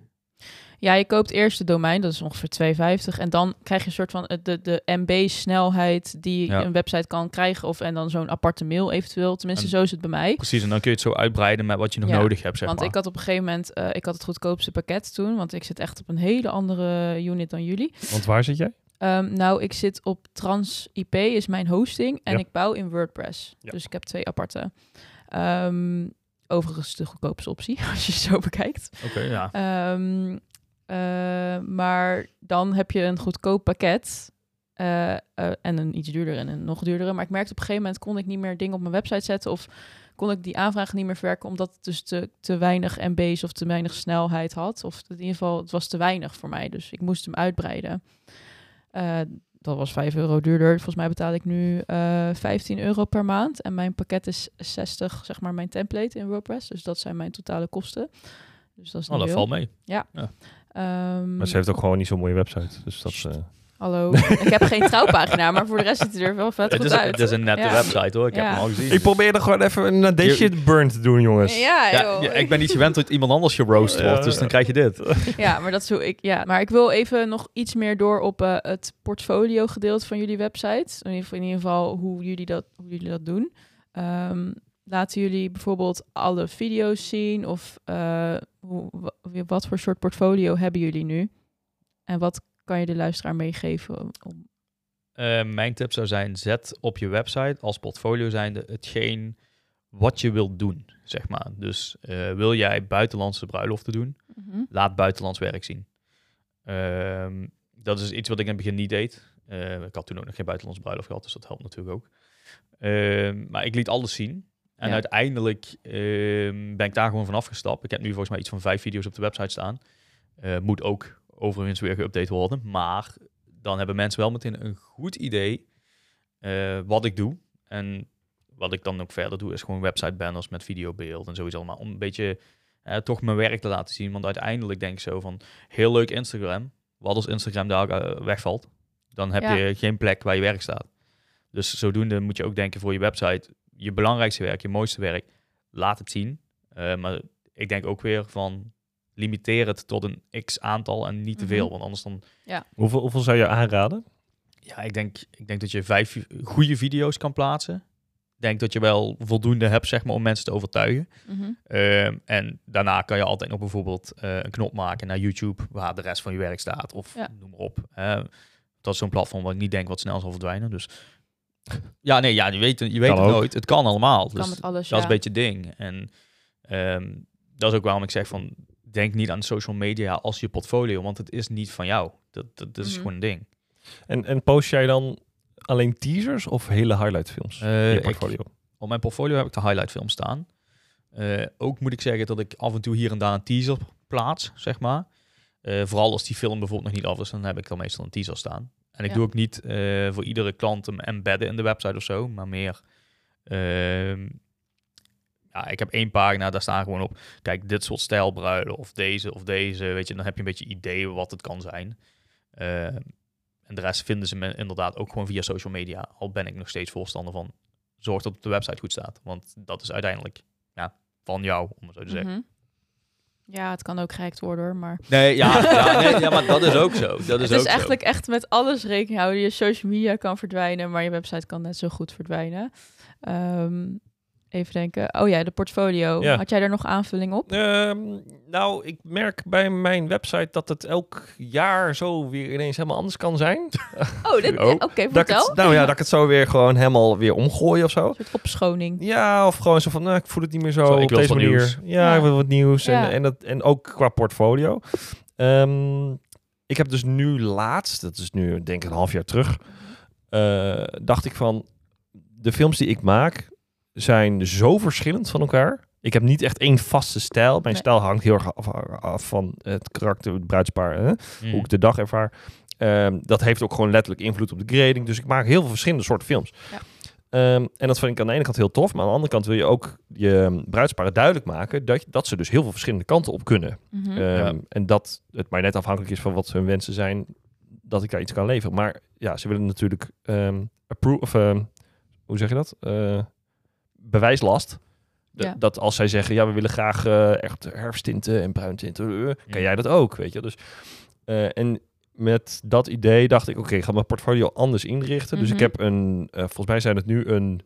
Speaker 1: Ja, je koopt eerst de domein, dat is ongeveer 2,50. En dan krijg je een soort van het- de, de MB-snelheid die
Speaker 3: Ja.
Speaker 1: een website kan krijgen. Of en dan zo'n aparte mail eventueel. Tenminste,
Speaker 3: En-
Speaker 1: zo is het bij mij.
Speaker 3: Precies, en dan kun je het zo uitbreiden met wat je nog
Speaker 1: Ja,
Speaker 3: nodig hebt, zeg
Speaker 1: want
Speaker 3: maar.
Speaker 1: ik had op een gegeven moment, eh, ik had het goedkoopste pakket toen. Want ik zit echt op een hele andere unit dan jullie.
Speaker 2: Want waar zit jij?
Speaker 1: Ehm, nou, ik zit op TransIP, is mijn hosting. En
Speaker 2: Ja.
Speaker 1: ik bouw in WordPress. Dus ik heb twee aparte. Ehm, overigens de goedkoopste optie, als je het zo bekijkt.
Speaker 3: Oké, ja.
Speaker 1: Ehm, eh, maar dan heb je een goedkoop pakket. eh, eh, en een iets duurder en een nog duurdere. Maar ik merkte op een gegeven moment kon ik niet meer dingen op mijn website zetten. Of kon ik die aanvragen niet meer verwerken. Omdat het dus te, te weinig MB's of te weinig snelheid had. Of in ieder geval, het was te weinig voor mij. Dus ik moest hem uitbreiden. Dat was 5 euro duurder. Volgens mij betaal ik nu eh 15 euro per maand. En mijn pakket is 60, zeg maar, mijn template in WordPress. Dus dat zijn mijn totale kosten. Dus dat is
Speaker 3: Oh, dat valt mee.
Speaker 1: Ehm,
Speaker 2: Maar ze heeft ook gewoon niet zo'n mooie website. Dus dat eh,
Speaker 1: Hallo, ik heb geen trouwpagina, maar voor de rest ziet het er wel vet
Speaker 3: Het
Speaker 1: goed
Speaker 3: is,
Speaker 1: uit.
Speaker 3: het is een nette
Speaker 1: Ja.
Speaker 3: website hoor, ik
Speaker 1: Ja.
Speaker 3: heb hem al gezien.
Speaker 2: Ik probeer er gewoon even een Nation burn te doen, jongens.
Speaker 1: Ja,
Speaker 3: ja,
Speaker 1: joh.
Speaker 3: ja, ik ben niet gewend dat iemand anders geroost wordt,
Speaker 2: Ja,
Speaker 3: dus
Speaker 2: ja.
Speaker 3: dan krijg je dit.
Speaker 1: Ja, maar dat is hoe ik. Ja, maar ik wil even nog iets meer door op eh, het portfolio gedeelte van jullie website. In ieder geval, in ieder geval hoe jullie dat, hoe jullie dat doen. Ehm, laten jullie bijvoorbeeld alle video's zien of eh, hoe, wa- wat voor soort portfolio hebben jullie nu? En wat kan je de luisteraar meegeven? Om,
Speaker 3: Eh, mijn tip zou zijn, zet op je website als portfolio zijnde hetgeen wat je wilt doen, zeg maar. Dus eh, wil jij buitenlandse bruiloften doen,
Speaker 1: Mhm.
Speaker 3: laat buitenlands werk zien. Ehm, dat is iets wat ik in het begin niet deed. Ik had toen ook nog geen buitenlandse bruiloft gehad, dus dat helpt natuurlijk ook. Ehm, maar ik liet alles zien. En
Speaker 1: Ja.
Speaker 3: uiteindelijk ehm, ben ik daar gewoon van afgestapt. Ik heb nu volgens mij iets van vijf video's op de website staan. Eh, moet ook overigens weer geüpdate worden. Maar dan hebben mensen wel meteen een goed idee eh, wat ik doe. En wat ik dan ook verder doe, is gewoon website banners met videobeeld en zoiets allemaal. Om een beetje eh, toch mijn werk te laten zien. Want uiteindelijk denk ik zo van, heel leuk Instagram. Wat als Instagram daar wegvalt? Dan heb
Speaker 1: Ja.
Speaker 3: je geen plek waar je werk staat. Dus zodoende moet je ook denken voor je website, je belangrijkste werk, je mooiste werk, laat het zien. Eh, maar ik denk ook weer van, limiteer het tot een x aantal en niet te veel.
Speaker 1: Mhm.
Speaker 3: Want anders dan
Speaker 2: Hoeveel, hoeveel zou je aanraden?
Speaker 3: ja, ik denk, ik denk dat je vijf vi- goede video's kan plaatsen. Ik denk dat je wel voldoende hebt, zeg maar, om mensen te overtuigen.
Speaker 1: Mhm.
Speaker 3: Ehm, en daarna kan je altijd nog bijvoorbeeld eh, een knop maken naar YouTube, waar de rest van je werk staat. Of
Speaker 1: Ja.
Speaker 3: noem maar op. Dat is zo'n platform waar ik niet denk wat snel zal verdwijnen. Dus ja, nee, ja, je weet, je weet
Speaker 2: Kan
Speaker 3: het
Speaker 2: ook.
Speaker 3: nooit. Het kan allemaal.
Speaker 1: Kan
Speaker 3: dus
Speaker 1: met alles,
Speaker 3: dat is een beetje het ding. En ehm, dat is ook waarom ik zeg van, denk niet aan social media als je portfolio, want het is niet van jou. Dat, dat, dat is
Speaker 1: Mhm.
Speaker 3: gewoon een ding.
Speaker 2: En, en post jij dan alleen teasers of hele highlight films
Speaker 3: Eh,
Speaker 2: in je
Speaker 3: ik-
Speaker 2: portfolio?
Speaker 3: Op mijn portfolio heb ik de highlight film staan. Eh, ook moet ik zeggen dat ik af en toe hier en daar een teaser plaats, zeg maar. Eh, vooral als die film bijvoorbeeld nog niet af is, dan heb ik dan meestal een teaser staan. En ik
Speaker 1: Ja.
Speaker 3: doe ook niet eh, voor iedere klant hem embedden in de website of zo, maar meer... ehm, ja, ik heb één pagina, daar staan gewoon op, kijk, dit soort stijlbruilen of deze of deze, weet je, dan heb je een beetje idee wat het kan zijn. Eh, en de rest vinden ze me inderdaad ook gewoon via social media, al ben ik nog steeds voorstander van zorg dat de website goed staat. Want dat is uiteindelijk ja, van jou, om het zo te zeggen.
Speaker 1: Mhm. Ja, het kan ook gehackt worden hoor, maar...
Speaker 3: Nee, ja, ja, nee, ja, maar dat is ook zo. Dat is
Speaker 1: het is
Speaker 3: ook zo.
Speaker 1: eigenlijk echt met alles rekening houden. Je social media kan verdwijnen, maar je website kan net zo goed verdwijnen. Ehm, even denken. Oh ja, de portfolio.
Speaker 2: Ja.
Speaker 1: Had jij daar nog aanvulling op?
Speaker 2: Ehm, nou, ik merk bij mijn website dat het elk jaar zo weer ineens helemaal anders kan zijn.
Speaker 1: Oh, dit,
Speaker 2: Oh,
Speaker 1: oké,
Speaker 2: Dat
Speaker 1: vertel.
Speaker 2: het, nou ja, dat ik het zo weer gewoon helemaal weer omgooi of zo.
Speaker 1: Een soort opschoning.
Speaker 2: Ja, of gewoon zo van, nou, ik voel het niet meer zo,
Speaker 3: Zo, ik
Speaker 2: op
Speaker 3: wil
Speaker 2: deze
Speaker 3: wat
Speaker 2: manier.
Speaker 3: nieuws.
Speaker 2: Ja,
Speaker 1: Ja.
Speaker 2: ik wil wat nieuws.
Speaker 1: Ja.
Speaker 2: En, en, dat, en ook qua portfolio. Ehm, ik heb dus nu laatst, dat is nu denk ik een half jaar terug, eh, dacht ik van, de films die ik maak zijn zo verschillend van elkaar. Ik heb niet echt één vaste stijl. Mijn
Speaker 1: Nee.
Speaker 2: stijl hangt heel erg af, af van het karakter, het bruidspaar, hè?
Speaker 3: Mm.
Speaker 2: hoe ik de dag ervaar. Ehm, dat heeft ook gewoon letterlijk invloed op de grading. Dus ik maak heel veel verschillende soorten films.
Speaker 1: Ja.
Speaker 2: Ehm, en dat vind ik aan de ene kant heel tof. Maar aan de andere kant wil je ook je bruidsparen duidelijk maken... dat, dat ze dus heel veel verschillende kanten op kunnen.
Speaker 1: Mhm.
Speaker 2: Ehm,
Speaker 3: Ja.
Speaker 2: En dat het maar net afhankelijk is van wat hun wensen zijn... dat ik daar iets kan leveren. Maar ja, ze willen natuurlijk... ehm appro- of, ehm, hoe zeg je dat? Eh, bewijslast.
Speaker 1: Ja.
Speaker 2: Dat als zij zeggen, ja, we willen graag eh, echt herfsttinten en bruintinten, eh, kan
Speaker 3: Ja.
Speaker 2: jij dat ook, weet je? Dus, eh, en met dat idee dacht ik, oké, ik ga mijn portfolio anders inrichten. Dus ik
Speaker 1: Mhm.
Speaker 2: heb een, eh, volgens mij zijn het nu een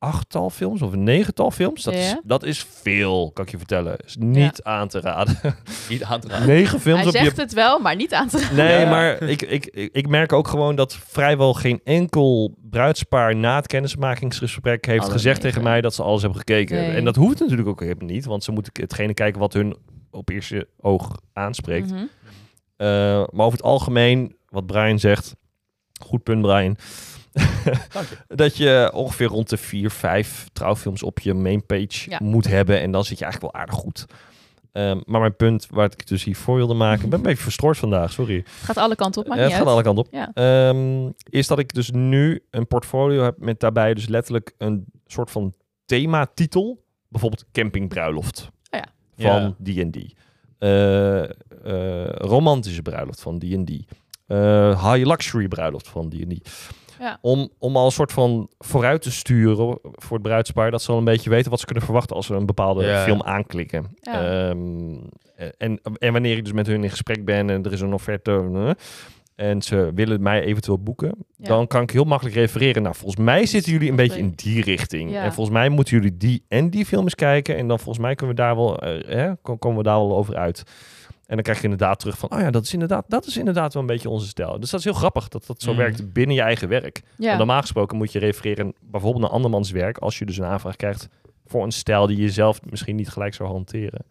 Speaker 2: achttal films of een negental films. Dat, is, dat is veel, kan ik je vertellen. Is niet aan te raden.
Speaker 3: Niet aan te raden.
Speaker 2: Negen films
Speaker 1: Hij
Speaker 2: op je
Speaker 1: zegt het wel, maar niet aan te raden.
Speaker 2: Nee,
Speaker 3: Ja.
Speaker 2: maar ik, ik, ik, merk ook gewoon dat vrijwel geen enkel bruidspaar na het kennismakingsgesprek heeft
Speaker 1: Alle
Speaker 2: gezegd
Speaker 1: negen.
Speaker 2: tegen mij dat ze alles hebben gekeken.
Speaker 1: Nee.
Speaker 2: En dat hoeft natuurlijk ook helemaal niet, want ze moeten hetgene kijken wat hun op eerste oog aanspreekt.
Speaker 1: Mhm.
Speaker 2: Eh, maar over het algemeen, wat Brian zegt, goed punt Brian,
Speaker 3: Dank je.
Speaker 2: dat je ongeveer rond de vier, vijf trouwfilms op je mainpage
Speaker 1: Ja.
Speaker 2: moet hebben en dan zit je eigenlijk wel aardig goed. Ehm, maar mijn punt waar ik dus hier voor wilde maken, ik ben een beetje verstoord vandaag, sorry.
Speaker 1: Het gaat alle kanten op, maakt
Speaker 2: Eh,
Speaker 1: niet
Speaker 2: het gaat
Speaker 1: uit.
Speaker 2: alle kanten op.
Speaker 1: Ja.
Speaker 2: Ehm, is dat ik dus nu een portfolio heb met daarbij dus letterlijk een soort van thematitel. Bijvoorbeeld campingbruiloft
Speaker 1: Oh ja.
Speaker 2: van D&D. Eh, eh, romantische bruiloft van D&D. Eh, high luxury bruiloft van D&D.
Speaker 1: Ja.
Speaker 2: Om, om al een soort van vooruit te sturen voor het bruidspaar. Dat ze al een beetje weten wat ze kunnen verwachten als ze een bepaalde
Speaker 3: Ja.
Speaker 2: film aanklikken.
Speaker 1: Ja.
Speaker 2: Ehm, en, en wanneer ik dus met hun in gesprek ben en er is een offerte. en ze willen mij eventueel boeken,
Speaker 1: Ja.
Speaker 2: dan kan ik heel makkelijk refereren. Nou, volgens mij zitten jullie een beetje in die richting.
Speaker 1: Ja.
Speaker 2: En volgens mij moeten jullie die en die films kijken. En dan volgens mij kunnen we daar wel, eh, komen we daar wel over uit. En dan krijg je inderdaad terug van, oh ja, dat is inderdaad, dat is inderdaad wel een beetje onze stijl. Dus dat is heel grappig dat dat zo
Speaker 3: Mm.
Speaker 2: werkt binnen je eigen werk.
Speaker 1: Ja.
Speaker 2: Want normaal gesproken moet je refereren bijvoorbeeld naar andermans werk, als je dus een aanvraag krijgt voor een stijl die je zelf misschien niet gelijk zou hanteren.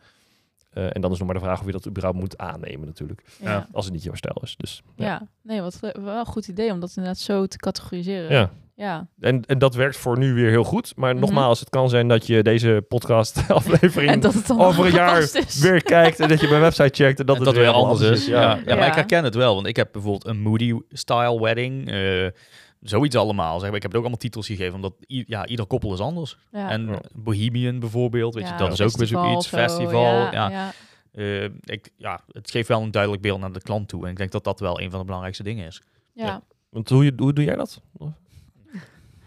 Speaker 2: Eh, en dan is nog maar de vraag of je dat überhaupt moet aannemen natuurlijk,
Speaker 1: ja.
Speaker 2: als het niet jouw stijl is. Dus, ja.
Speaker 1: Ja. nee, wat eh, wel een goed idee om dat inderdaad zo te categoriseren.
Speaker 2: ja.
Speaker 1: Ja.
Speaker 2: En, en dat werkt voor nu weer heel goed. Maar
Speaker 1: Mhm.
Speaker 2: nogmaals, het kan zijn dat je deze podcast aflevering
Speaker 1: En dat het dan
Speaker 2: over een jaar
Speaker 1: is.
Speaker 2: weer kijkt en dat je mijn website checkt en dat
Speaker 3: Dat,
Speaker 2: het
Speaker 3: dat weer anders is. Ja. Ja.
Speaker 1: Ja.
Speaker 3: maar ik herken het wel. Want ik heb bijvoorbeeld een Moody-style wedding. eh, zoiets allemaal. Zeg maar. Ik heb het ook allemaal titels gegeven. Omdat ja, ieder koppel is anders.
Speaker 1: Ja.
Speaker 3: En
Speaker 2: Ja.
Speaker 3: Bohemian bijvoorbeeld. Weet
Speaker 1: Ja,
Speaker 3: je, dat is ook weer zoiets. Festival. Ja,
Speaker 1: Ja, ja.
Speaker 3: Eh, ik, ja, het geeft wel een duidelijk beeld naar de klant toe. En ik denk dat dat wel een van de belangrijkste dingen is.
Speaker 1: Ja.
Speaker 2: Want hoe, je- hoe doe jij dat?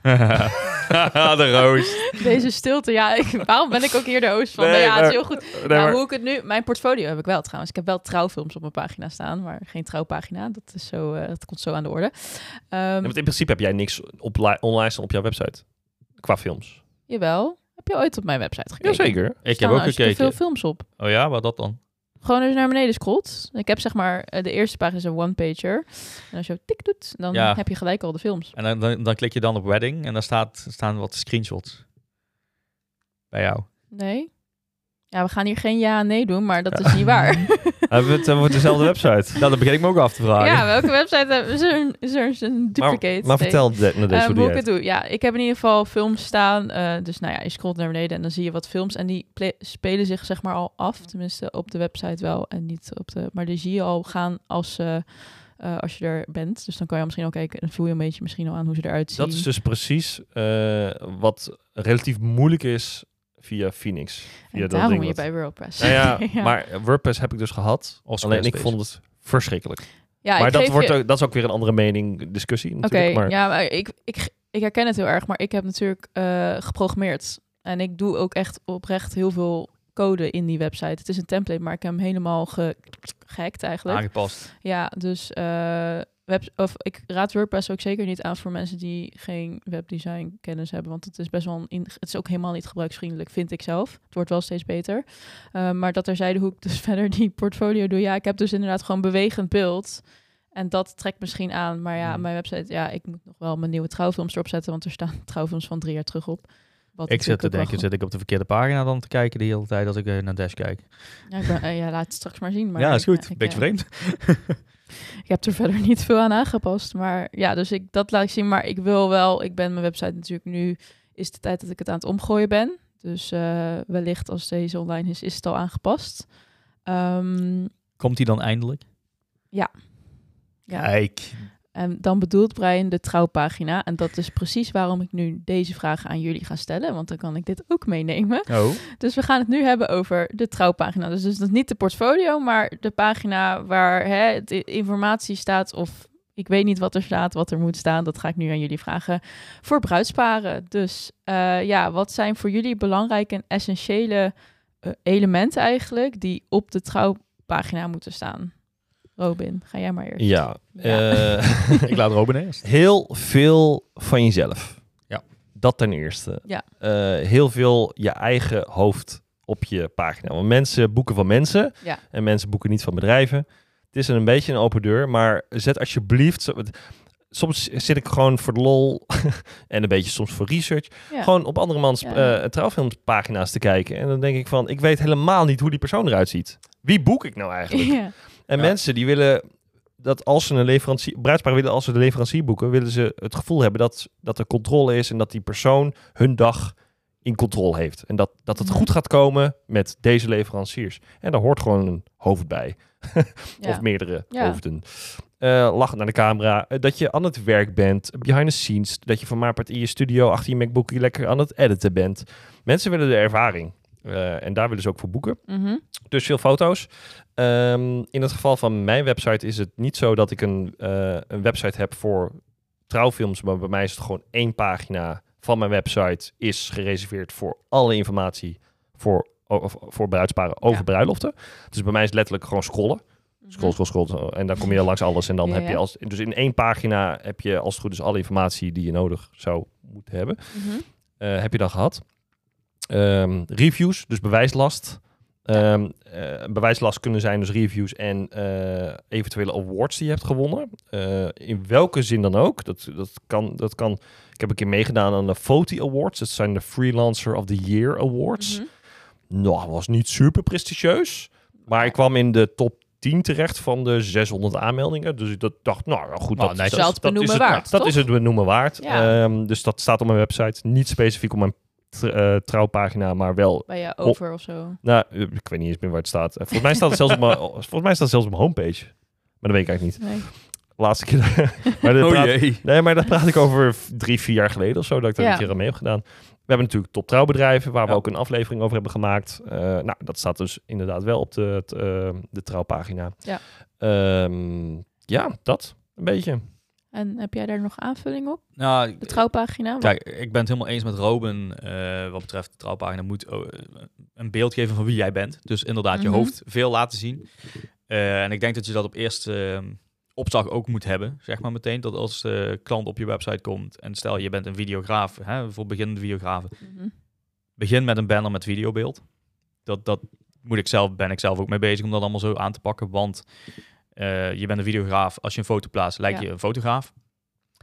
Speaker 3: de roos.
Speaker 1: Deze stilte, ja, ik, waarom ben ik ook hier de host van?
Speaker 2: Nee,
Speaker 1: Nee, ja, het is heel goed.
Speaker 2: Nee,
Speaker 1: nou,
Speaker 2: maar-
Speaker 1: hoe ik het nu, mijn portfolio heb ik wel trouwens. Ik heb wel trouwfilms op mijn pagina staan, maar geen trouwpagina. Dat is zo, eh, dat komt zo aan de orde. Ehm,
Speaker 2: Ja, want in principe heb jij niks op li- online staan op jouw website. Qua films.
Speaker 1: Jawel. Heb je ooit op mijn website gekeken?
Speaker 2: Jazeker.
Speaker 3: Ik heb ook gekeken.
Speaker 1: veel films op.
Speaker 3: Oh ja, wat dat dan?
Speaker 1: Gewoon als je naar beneden scrolt. Ik heb zeg maar, eh, de eerste pagina is een one-pager. En als je tik doet, dan
Speaker 3: Ja.
Speaker 1: heb je gelijk al de films.
Speaker 3: En dan, dan, dan klik je dan op wedding en daar staat, staan wat screenshots. Bij jou.
Speaker 1: Nee? Ja, we gaan hier geen ja en nee doen, maar dat is niet waar.
Speaker 2: Hebben we het dezelfde website?
Speaker 3: Nou, dat begin ik me ook af te vragen.
Speaker 1: ja, welke website hebben we? Is er een,
Speaker 2: Maar,
Speaker 1: duplicate?
Speaker 2: maar
Speaker 1: Nee.
Speaker 2: vertel de, nou, deze
Speaker 1: Eh,
Speaker 2: hoe
Speaker 1: ik het doe. Ja, ik heb in ieder geval films staan. eh, dus nou ja, je scrolt naar beneden en dan zie je wat films. En die spelen zich zeg maar al af. Tenminste op de website wel en niet op de... Maar die zie je al gaan als, eh, als je er bent. Dus dan kan je misschien al kijken en voel je een beetje misschien al aan hoe ze eruit zien.
Speaker 2: Dat is dus precies wat relatief moeilijk is via Phoenix.
Speaker 1: en
Speaker 2: Via dat ding
Speaker 1: moet je
Speaker 2: wat-
Speaker 1: bij WordPress.
Speaker 2: Nou ja,
Speaker 1: ja.
Speaker 2: maar WordPress heb ik dus gehad.
Speaker 3: Of
Speaker 2: Alleen ik vond het verschrikkelijk.
Speaker 1: ja,
Speaker 2: maar dat, wordt
Speaker 1: je-
Speaker 2: ook, dat is ook weer een andere mening, discussie
Speaker 1: Oké,
Speaker 2: natuurlijk. maar
Speaker 1: ja, maar ik, ik, ik herken het heel erg, maar ik heb natuurlijk eh, geprogrammeerd. En ik doe ook echt oprecht heel veel code in die website. Het is een template, maar ik heb hem helemaal ge gehackt eigenlijk.
Speaker 3: Aangepast.
Speaker 1: Ja, dus eh, web, of, ik raad WordPress ook zeker niet aan voor mensen die geen webdesign kennis hebben. Want het is best wel een in, het is ook helemaal niet gebruiksvriendelijk, vind ik zelf. Het wordt wel steeds beter. Eh, maar dat terzijde hoe ik dus verder die portfolio doe. Ja, ik heb dus inderdaad gewoon bewegend beeld. En dat trekt misschien aan. Maar ja,
Speaker 3: Hmm.
Speaker 1: mijn website, ja, ik moet nog wel mijn nieuwe trouwfilms erop zetten. Want er staan trouwfilms van drie jaar terug op. Wat
Speaker 3: Ik zit te denken, zit ik op de verkeerde pagina dan te kijken de hele tijd als ik eh, naar Dash kijk?
Speaker 1: Ja, ik ben- eh, ja, laat het straks maar zien. Maar
Speaker 3: ja, is goed.
Speaker 1: ik-
Speaker 3: Beetje
Speaker 1: eh,
Speaker 3: vreemd.
Speaker 1: Ik heb er verder niet veel aan aangepast. Maar ja, dus ik, dat laat ik zien. Maar ik wil wel, ik ben mijn website natuurlijk nu, is de tijd dat ik het aan het omgooien ben. Dus eh, wellicht als deze online is, is het al aangepast. Ehm,
Speaker 3: Komt die dan eindelijk?
Speaker 1: ja.
Speaker 3: Kijk.
Speaker 1: En dan bedoelt Brian de trouwpagina. En dat is precies waarom ik nu deze vragen aan jullie ga stellen. Want dan kan ik dit ook meenemen.
Speaker 3: Oh.
Speaker 1: Dus we gaan het nu hebben over de trouwpagina. Dus, dus dat is niet de portfolio, maar de pagina waar hè, de informatie staat of ik weet niet wat er staat, wat er moet staan. Dat ga ik nu aan jullie vragen voor bruidsparen. Dus eh, ja, wat zijn voor jullie belangrijke en essentiële eh, elementen eigenlijk die op de trouwpagina moeten staan? Robin, ga jij maar eerst.
Speaker 2: ja,
Speaker 1: Ja.
Speaker 2: eh,
Speaker 3: ik laat Robin eerst.
Speaker 2: heel veel van jezelf.
Speaker 3: Ja.
Speaker 2: Dat ten eerste.
Speaker 1: Ja.
Speaker 2: Eh, heel veel je eigen hoofd op je pagina. Want mensen boeken van mensen
Speaker 1: Ja.
Speaker 2: en mensen boeken niet van bedrijven. Het is een beetje een open deur, maar zet alsjeblieft... zo- Soms zit ik gewoon voor de lol en een beetje soms voor research.
Speaker 1: Ja.
Speaker 2: Gewoon op andermans
Speaker 1: Ja.
Speaker 2: eh trouwfilmpagina's te kijken. En dan denk ik van, ik weet helemaal niet hoe die persoon eruit ziet. Wie boek ik nou eigenlijk?
Speaker 1: Ja.
Speaker 2: En
Speaker 3: Ja.
Speaker 2: mensen die willen dat als ze een leverancier, bruidsparen willen als ze de leverancier boeken, willen ze het gevoel hebben dat, dat er controle is en dat die persoon hun dag in controle heeft. En dat, dat het
Speaker 1: Mhm.
Speaker 2: goed gaat komen met deze leveranciers. En daar hoort gewoon een hoofd bij.
Speaker 1: Ja.
Speaker 2: Of meerdere
Speaker 1: Ja.
Speaker 2: hoofden. Eh lachend naar de camera. eh, dat je aan het werk bent. Behind the scenes. Dat je van maar part in je studio achter je MacBook lekker aan het editen bent. Mensen willen de ervaring. Eh, en daar willen ze ook voor boeken.
Speaker 1: Mhm.
Speaker 2: Dus veel foto's. Ehm, in het geval van mijn website is het niet zo dat ik een, eh, een website heb voor trouwfilms. Maar bij mij is het gewoon één pagina van mijn website is gereserveerd voor alle informatie voor, voor bruidsparen over
Speaker 1: Ja.
Speaker 2: bruiloften. Dus bij mij is het letterlijk gewoon scrollen. Scroll, scroll, scroll. En dan kom je langs alles. En dan
Speaker 1: Ja,
Speaker 2: heb je als. Dus in één pagina heb je als het goed is alle informatie die je nodig zou moeten hebben.
Speaker 1: Mhm.
Speaker 2: Eh, heb je dan gehad. Ehm, reviews, dus bewijslast. Ehm, eh, bewijslast kunnen zijn dus reviews en eh, eventuele awards die je hebt gewonnen. Eh, in welke zin dan ook. Dat, dat, kan, dat kan. Ik heb een keer meegedaan aan de FOTI Awards. Dat zijn de Freelancer of the Year Awards.
Speaker 1: Mhm.
Speaker 2: Nou, was niet super prestigieus. Maar ik kwam in de top 10 terecht van de 600 aanmeldingen. Dus ik dat dacht, nou goed,
Speaker 3: Nou,
Speaker 2: dat, dat, is
Speaker 1: benoemen
Speaker 2: het,
Speaker 1: waard,
Speaker 2: dat is het benoemen waard.
Speaker 1: Ja.
Speaker 2: Ehm, dus dat staat op mijn website. Niet specifiek op mijn tr- eh, trouwpagina, maar wel...
Speaker 1: Bij je over of zo.
Speaker 2: Nou, eh, ik weet niet eens meer waar het staat. Eh, Volgens mij staat het zelfs op mijn, volgens mij staat het zelfs op mijn homepage. Maar dat weet ik eigenlijk niet.
Speaker 1: Nee.
Speaker 2: Laatste keer. maar dat
Speaker 3: Oh
Speaker 2: praat-
Speaker 3: jee.
Speaker 2: Nee, maar dat praat ik over drie, vier jaar geleden of zo, dat ik daar
Speaker 1: Ja.
Speaker 2: een keer aan mee heb gedaan. We hebben natuurlijk top trouwbedrijven, waar we
Speaker 3: Ja.
Speaker 2: ook een aflevering over hebben gemaakt. Eh, nou, dat staat dus inderdaad wel op de, t- de trouwpagina.
Speaker 1: Ja.
Speaker 2: Ehm, ja, dat een beetje.
Speaker 1: En heb jij daar nog aanvulling op?
Speaker 3: Nou,
Speaker 1: De trouwpagina?
Speaker 3: Kijk, ik ben het helemaal eens met Robin eh, wat betreft de trouwpagina. Moet oh, een beeld geven van wie jij bent. Dus inderdaad, je
Speaker 1: Mhm.
Speaker 3: hoofd veel laten zien. Eh, en ik denk dat je dat op eerste eh, opslag ook moet hebben, zeg maar meteen. Dat als de klant op je website komt en stel je bent een videograaf, hè, voor beginnende videografen.
Speaker 1: Mhm.
Speaker 3: Begin met een banner met videobeeld. Dat, dat moet ik zelf, ben ik zelf ook mee bezig om dat allemaal zo aan te pakken. Want eh, je bent een videograaf. Als je een foto plaatst, lijkt
Speaker 1: Ja.
Speaker 3: je een fotograaf.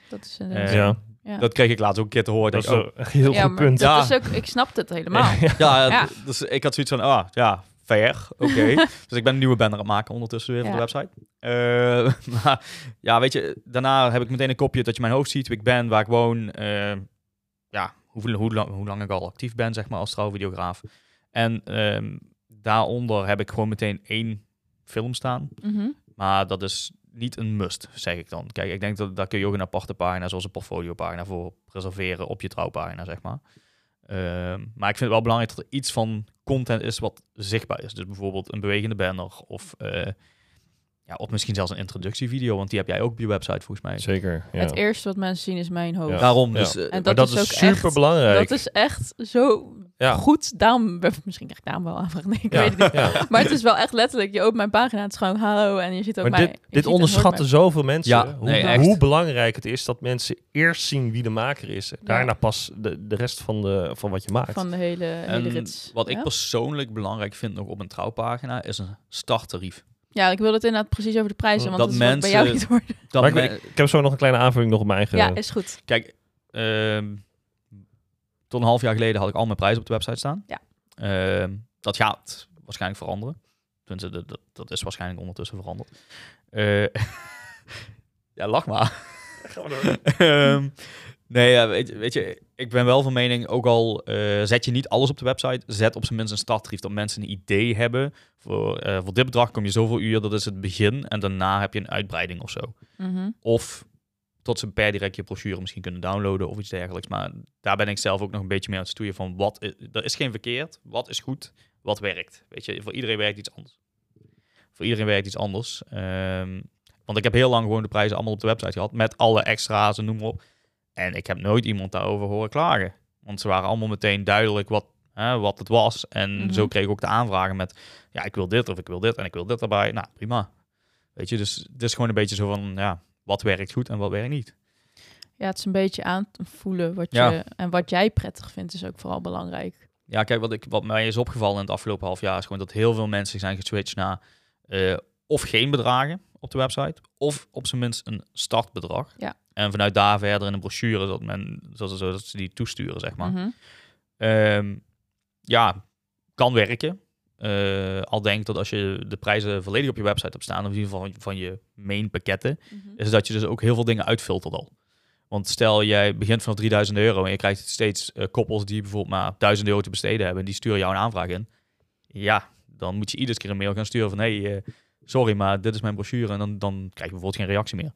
Speaker 1: Dat is een...
Speaker 3: Eh,
Speaker 2: Ja.
Speaker 1: ja.
Speaker 3: Dat kreeg ik laatst ook een keer te horen.
Speaker 2: Dat
Speaker 3: Dat
Speaker 2: is
Speaker 3: oh,
Speaker 2: een heel
Speaker 1: ja,
Speaker 2: goed punt.
Speaker 1: dat
Speaker 3: Ja.
Speaker 1: is ook... Ik snap het helemaal.
Speaker 3: Ja, dus ik had zoiets van, ah, ja, fair, oké. dus ik ben een nieuwe banner aan het maken ondertussen weer
Speaker 1: Ja.
Speaker 3: voor de website. Eh, maar ja, weet je, daarna heb ik meteen een kopje dat je mijn hoofd ziet, wie ik ben, waar ik woon. eh, ja, hoe, hoe, lang, hoe lang ik al actief ben, zeg maar, als trouwvideograaf. En ehm, daaronder heb ik gewoon meteen één film staan.
Speaker 1: Mhm.
Speaker 3: Maar dat is niet een must, zeg ik dan. Kijk, ik denk dat daar kun je ook een aparte pagina, zoals een portfoliopagina, voor reserveren op je trouwpagina, zeg maar. Ehm, maar ik vind het wel belangrijk dat er iets van content is wat zichtbaar is. Dus bijvoorbeeld een bewegende banner of, eh, ja, of misschien zelfs een introductievideo, want die heb jij ook op je website volgens mij.
Speaker 2: Zeker. Ja.
Speaker 1: Het eerste wat mensen zien is mijn hoofd.
Speaker 2: Ja.
Speaker 3: Daarom, dus eh,
Speaker 1: En
Speaker 2: maar
Speaker 1: dat,
Speaker 2: dat
Speaker 1: is, ook
Speaker 2: super
Speaker 1: echt...
Speaker 2: belangrijk.
Speaker 1: Dat is echt zo
Speaker 2: Ja.
Speaker 1: goed. Daarom... Misschien krijg ik daarom wel aanvragen. Nee, ik
Speaker 2: Ja.
Speaker 1: weet het niet.
Speaker 2: Ja.
Speaker 1: Maar het is wel echt letterlijk... Je opent mijn pagina, het is gewoon hallo en je ziet ook
Speaker 2: Maar
Speaker 1: mij.
Speaker 2: dit, dit onderschatten zoveel mensen.
Speaker 3: Ja,
Speaker 2: hoe,
Speaker 3: nee,
Speaker 2: hoe belangrijk het is dat mensen eerst zien wie de maker is. Daarna pas de, de rest van, de, van wat je maakt.
Speaker 1: Van de hele, hele rits.
Speaker 3: wat ik persoonlijk belangrijk vind nog op een trouwpagina is een starttarief.
Speaker 1: Ja, ik wil het inderdaad precies over de prijzen, want
Speaker 3: Dat
Speaker 1: dat, is wat bij jou niet worden.
Speaker 2: Maar ik,
Speaker 3: me-
Speaker 2: ik, ik heb zo nog een kleine aanvulling nog op mijn eigen...
Speaker 1: Ja, is goed.
Speaker 3: Kijk, ehm, tot een half jaar geleden had ik al mijn prijzen op de website staan.
Speaker 1: Ja.
Speaker 3: Ehm, dat gaat waarschijnlijk veranderen. Tenminste, dat, dat, dat is waarschijnlijk ondertussen veranderd. Eh, ja, lach maar. Ehm, nee, ja, weet, je- weet je, ik ben wel van mening, ook al eh, zet je niet alles op de website, zet op zijn minst een starttarief, dat mensen een idee hebben. Voor, eh, voor dit bedrag kom je zoveel uur, dat is het begin. En daarna heb je een uitbreiding of zo.
Speaker 1: Mhm.
Speaker 3: Of tot ze per direct je brochure misschien kunnen downloaden of iets dergelijks. Maar daar ben ik zelf ook nog een beetje mee aan het stoeien van wat is, er is geen verkeerd, wat is goed, wat werkt. Weet je, voor iedereen werkt iets anders. Voor iedereen werkt iets anders. Ehm, want ik heb heel lang gewoon de prijzen allemaal op de website gehad met alle extra's en noem maar op. En ik heb nooit iemand daarover horen klagen. Want ze waren allemaal meteen duidelijk wat, hè, wat het was. En
Speaker 1: Mhm.
Speaker 3: zo kreeg ik ook de aanvragen met, ja, ik wil dit of ik wil dit en ik wil dit erbij. Nou, prima. Weet je, dus het is gewoon een beetje zo van, ja, wat werkt goed en wat werkt niet.
Speaker 1: Ja, het is een beetje aan te voelen wat
Speaker 3: Ja.
Speaker 1: je... En wat jij prettig vindt is ook vooral belangrijk.
Speaker 3: Ja, kijk, wat, ik, wat mij is opgevallen in het afgelopen half jaar is gewoon dat heel veel mensen zijn geswitcht naar eh, of geen bedragen op de website, of op zijn minst een startbedrag.
Speaker 1: Ja.
Speaker 3: En vanuit daar verder in een brochure dat men dat, ze- dat ze die toesturen, zeg maar.
Speaker 1: Mhm.
Speaker 3: Ehm, ja, kan werken. Eh, al denk dat als je de prijzen volledig op je website hebt staan, of in ieder geval van, van je main pakketten,
Speaker 1: Mhm.
Speaker 3: is dat je dus ook heel veel dingen uitfiltert al. Want stel, jij begint vanaf 3000 euro en je krijgt steeds eh, koppels die bijvoorbeeld maar 1000 euro te besteden hebben. En die sturen jou een aanvraag in. Ja, dan moet je iedere keer een mail gaan sturen van... Hé, hey, eh, sorry, maar dit is mijn brochure. En dan, dan krijg je bijvoorbeeld geen reactie meer.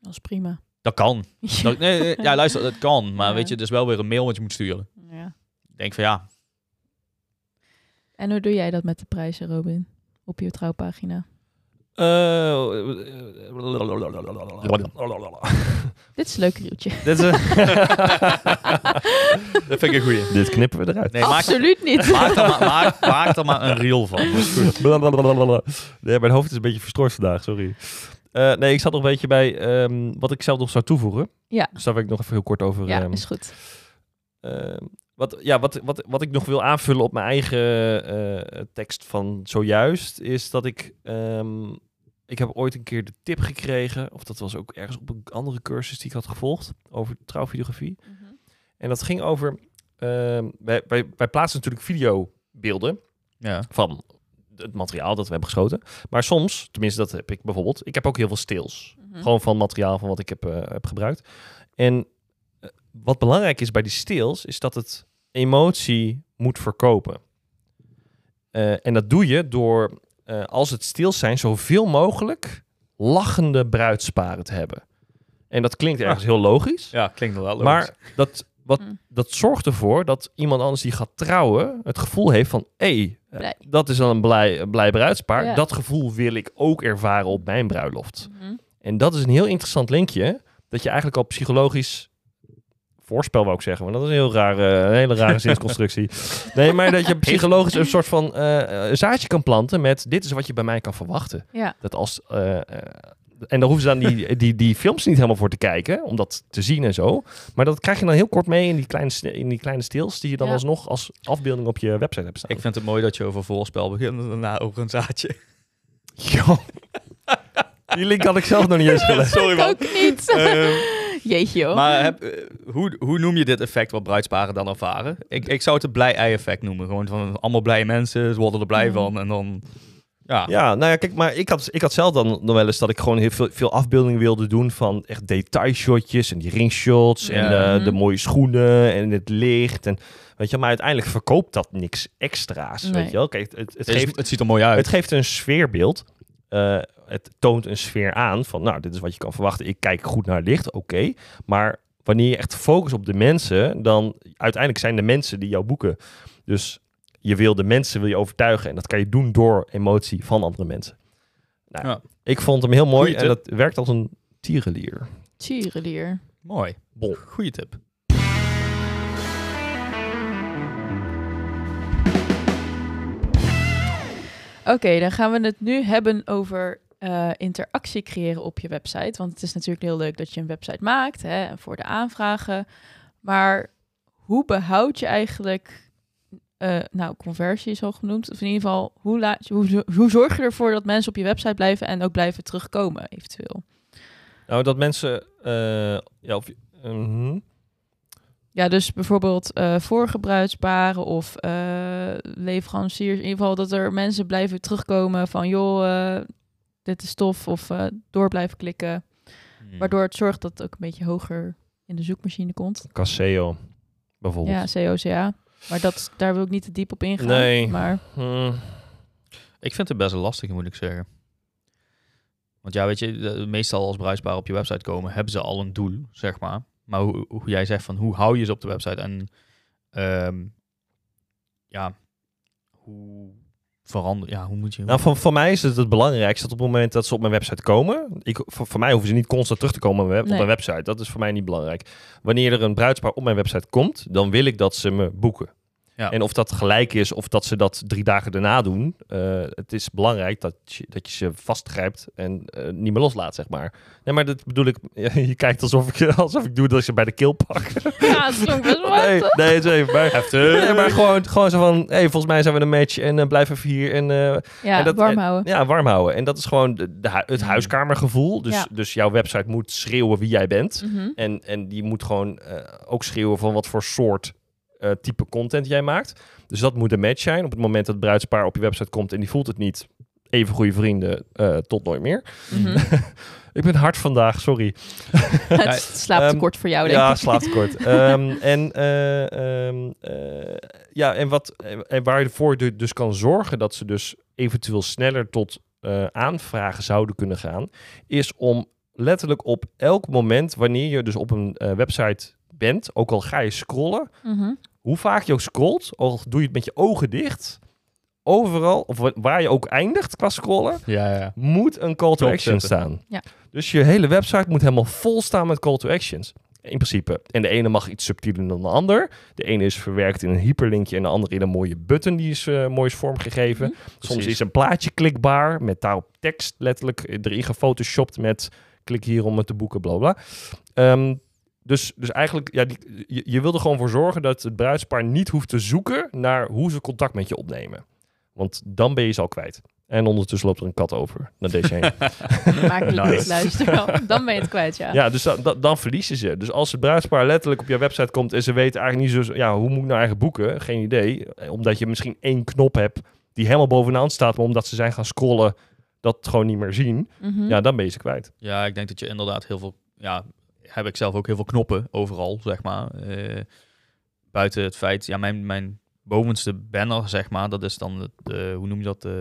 Speaker 1: Dat is prima.
Speaker 3: Dat kan. Dat, nee, ja, luister, dat kan. Maar
Speaker 1: Ja.
Speaker 3: weet je, het is wel weer een mail wat je moet sturen.
Speaker 1: Ja.
Speaker 3: Ik denk van ja,
Speaker 1: En hoe doe jij dat met de prijzen, Robin? Op je trouwpagina.
Speaker 2: Eh,
Speaker 1: Dit is een leuk rieltje.
Speaker 2: dit, is-
Speaker 3: dat vind ik een goeie.
Speaker 2: dit knippen we eruit.
Speaker 3: Nee, maak,
Speaker 1: Absoluut niet.
Speaker 3: maak, er maar, maak, maak er maar een reel van. Dat is goed.
Speaker 2: Blablabla. Nee, mijn hoofd is een beetje verstoord vandaag, sorry. Eh, nee, ik zat nog een beetje bij ehm, wat ik zelf nog zou toevoegen.
Speaker 1: Ja.
Speaker 2: Dus daar wil ik nog even heel kort over.
Speaker 1: Ja,
Speaker 2: ehm,
Speaker 1: is goed.
Speaker 2: Ehm, wat, ja, wat, wat, wat ik nog wil aanvullen op mijn eigen eh, tekst van zojuist, is dat ik. ehm, ik heb ooit een keer de tip gekregen, of dat was ook ergens op een andere cursus die ik had gevolgd, over trouwvideografie. En dat ging over. ehm, wij, wij, wij plaatsen natuurlijk videobeelden
Speaker 3: Ja.
Speaker 2: van het materiaal dat we hebben geschoten. Maar soms, tenminste dat heb ik bijvoorbeeld, ik heb ook heel veel stills.
Speaker 1: Mhm.
Speaker 2: Gewoon van materiaal van wat ik heb, eh, heb gebruikt. En eh, wat belangrijk is bij die stills, is dat het emotie moet verkopen. Eh, en dat doe je door, eh, als het stills zijn, zoveel mogelijk lachende bruidsparen te hebben. En dat klinkt ergens heel logisch.
Speaker 3: ja, klinkt wel logisch.
Speaker 2: Maar dat, wat,
Speaker 1: Mm.
Speaker 2: dat zorgt ervoor dat iemand anders die gaat trouwen het gevoel heeft van... hé, hey, eh, dat is dan een blij, een blij bruidspaar.
Speaker 1: Ja.
Speaker 2: Dat gevoel wil ik ook ervaren op mijn bruiloft.
Speaker 1: Mhm.
Speaker 2: En dat is een heel interessant linkje. Dat je eigenlijk al psychologisch... Voorspel wou ik zeggen, maar dat is een heel rare, een hele rare zinsconstructie. Nee, maar dat je psychologisch een soort van eh, zaadje kan planten met... dit is wat je bij mij kan verwachten.
Speaker 1: Ja.
Speaker 2: Dat als... eh, eh, en daar hoeven ze dan die, die, die films niet helemaal voor te kijken, om dat te zien en zo. Maar dat krijg je dan heel kort mee in die kleine, in die kleine stils, die je dan
Speaker 1: Ja.
Speaker 2: alsnog als afbeelding op je website hebt staan.
Speaker 3: ik vind het mooi dat je over voorspel begint en daarna over een zaadje.
Speaker 2: Die link had ik zelf nog niet eens gelegd.
Speaker 3: Sorry man.
Speaker 1: ook niet.
Speaker 3: Ehm,
Speaker 1: Jeetje hoor.
Speaker 3: maar heb, eh, hoe, hoe noem je dit effect wat bruidsparen dan ervaren? Ik, ik zou het een blij-ei-effect noemen. Gewoon van allemaal blije mensen, ze worden er blij
Speaker 1: Mhm.
Speaker 3: van. En dan, ja.
Speaker 2: Ja, nou ja, kijk, maar ik had, ik had zelf dan nog wel eens dat ik gewoon heel veel, veel afbeeldingen wilde doen van echt detailshotjes en die ringshots en
Speaker 3: Ja.
Speaker 2: de, de
Speaker 1: Mhm.
Speaker 2: mooie schoenen en het licht. En, weet je, maar uiteindelijk verkoopt dat niks extra's.
Speaker 1: Nee.
Speaker 2: Weet je wel? Kijk, het, het,
Speaker 3: Het,
Speaker 2: geeft,
Speaker 3: het ziet er mooi uit.
Speaker 2: Het geeft een sfeerbeeld. Eh, het toont een sfeer aan van, nou, dit is wat je kan verwachten. Ik kijk goed naar het licht, oké. Maar wanneer je echt focust op de mensen, dan uiteindelijk zijn de mensen die jou boeken. Dus je wil de mensen wil je overtuigen en dat kan je doen door emotie van andere mensen. Nou,
Speaker 3: Ja.
Speaker 2: Ik vond hem heel mooi
Speaker 3: Goeie
Speaker 2: en
Speaker 3: tip.
Speaker 2: dat werkt als een tierenlier.
Speaker 1: Tierenlier.
Speaker 3: Mooi.
Speaker 2: Bol.
Speaker 3: Goeie tip.
Speaker 1: Oké, dan gaan we het nu hebben over eh, interactie creëren op je website. Want het is natuurlijk heel leuk dat je een website maakt hè, voor de aanvragen. Maar hoe behoud je eigenlijk, eh, nou, conversie is al genoemd. Of in ieder geval, hoe, laat, je- hoe, hoe zorg je ervoor dat mensen op je website blijven en ook blijven terugkomen, eventueel?
Speaker 2: Nou, dat mensen... eh, ja, of, mhm.
Speaker 1: Ja, dus bijvoorbeeld vorige bruidsparen of leveranciers. In ieder geval dat er mensen blijven terugkomen van... joh, dit is tof. Of eh, door blijven klikken.
Speaker 3: Hmm.
Speaker 1: Waardoor het zorgt dat het ook een beetje hoger in de zoekmachine komt.
Speaker 2: Caseo, bijvoorbeeld.
Speaker 1: Ja, COCA. Maar dat, daar wil ik niet te diep op ingaan.
Speaker 2: Nee.
Speaker 1: Maar
Speaker 2: Hmm.
Speaker 3: Ik vind het best wel lastig, moet ik zeggen. Want ja, weet je, de- meestal als bruisbaar op je website komen, hebben ze al een doel, zeg maar. Maar hoe, hoe jij zegt van, hoe hou je ze op de website? En ehm, ja, hoe verander, ja, hoe moet je...
Speaker 2: Nou, voor, voor mij is het het belangrijkste dat op het moment dat ze op mijn website komen, ik, voor, voor mij hoeven ze niet constant terug te komen op mijn, web-
Speaker 1: Nee.
Speaker 2: op mijn website. Dat is voor mij niet belangrijk. Wanneer er een bruidspaar op mijn website komt, dan wil ik dat ze me boeken.
Speaker 3: Ja.
Speaker 2: En of dat gelijk is of dat ze dat drie dagen daarna doen, eh, het is belangrijk dat je, dat je ze vastgrijpt en eh, niet meer loslaat, zeg maar. Nee, maar dat bedoel ik, je kijkt alsof ik, alsof ik doe dat ik ze bij de keel pak.
Speaker 1: ja, het klonk best wel
Speaker 2: Nee, nee, het is even maar, nee, maar gewoon, gewoon zo van, hey, volgens mij zijn we een match en eh, blijf even hier en eh,
Speaker 1: Ja,
Speaker 2: en dat-
Speaker 1: warm
Speaker 2: en-
Speaker 1: houden.
Speaker 2: ja, warm houden. En dat is gewoon de, het huiskamergevoel. Dus,
Speaker 1: Ja.
Speaker 2: dus jouw website moet schreeuwen wie jij bent.
Speaker 1: Mhm.
Speaker 2: En, en die moet gewoon ook schreeuwen van wat voor soort eh, type content jij maakt. Dus dat moet een match zijn. Op het moment dat het bruidspaar op je website komt en die voelt het niet, even goede vrienden eh, tot nooit meer.
Speaker 1: Mhm.
Speaker 2: Ik ben hard vandaag, sorry.
Speaker 1: het slaapt te
Speaker 2: Ehm,
Speaker 1: kort voor jou, denk
Speaker 2: ja,
Speaker 1: ik.
Speaker 2: slaapt kort. Ehm, en, eh, ehm, eh, ja, en, wat, en waar je ervoor du- dus kan zorgen dat ze dus eventueel sneller tot aanvragen zouden kunnen gaan, is om letterlijk op elk moment, wanneer je dus op een website bent, ook al ga je scrollen,
Speaker 1: Mhm.
Speaker 2: hoe vaak je ook scrolt, al doe je het met je ogen dicht, overal, of wa- waar je ook eindigt qua scrollen,
Speaker 3: Ja, ja.
Speaker 2: moet een call to action
Speaker 1: Ja.
Speaker 2: staan. Dus je hele website moet helemaal vol staan met call to actions. In principe. En de ene mag iets subtieler dan de ander. De ene is verwerkt in een hyperlinkje en de andere in een mooie button die is eh, mooi is vormgegeven.
Speaker 1: Mhm.
Speaker 2: Soms
Speaker 3: Precies.
Speaker 2: is een plaatje klikbaar met daarop tekst letterlijk erin gefotoshopt met klik hier om het te boeken, bla bla. Ehm, dus, dus eigenlijk, ja, die, je, je wil er gewoon voor zorgen dat het bruidspaar niet hoeft te zoeken naar hoe ze contact met je opnemen. Want dan ben je ze al kwijt. En ondertussen loopt er een kat over naar deze heen.
Speaker 1: Maakt niet
Speaker 3: Nice.
Speaker 1: luister. Dan ben je het kwijt, ja.
Speaker 2: Ja, dus dan, verliezen ze. Dus als het bruidspaar letterlijk op je website komt en ze weten eigenlijk niet zo, ja, hoe moet ik nou eigenlijk boeken? Geen idee. Eh, Omdat je misschien één knop hebt die helemaal bovenaan staat, maar omdat ze zijn gaan scrollen, dat gewoon niet meer zien.
Speaker 1: Mhm.
Speaker 2: Ja, dan ben je ze kwijt.
Speaker 3: Ja, ik denk dat je inderdaad heel veel... Ja, heb ik zelf ook heel veel knoppen overal, zeg maar. Eh, buiten het feit... Ja, mijn, mijn bovenste banner, zeg maar, dat is dan... Het, eh, hoe noem je dat? Eh,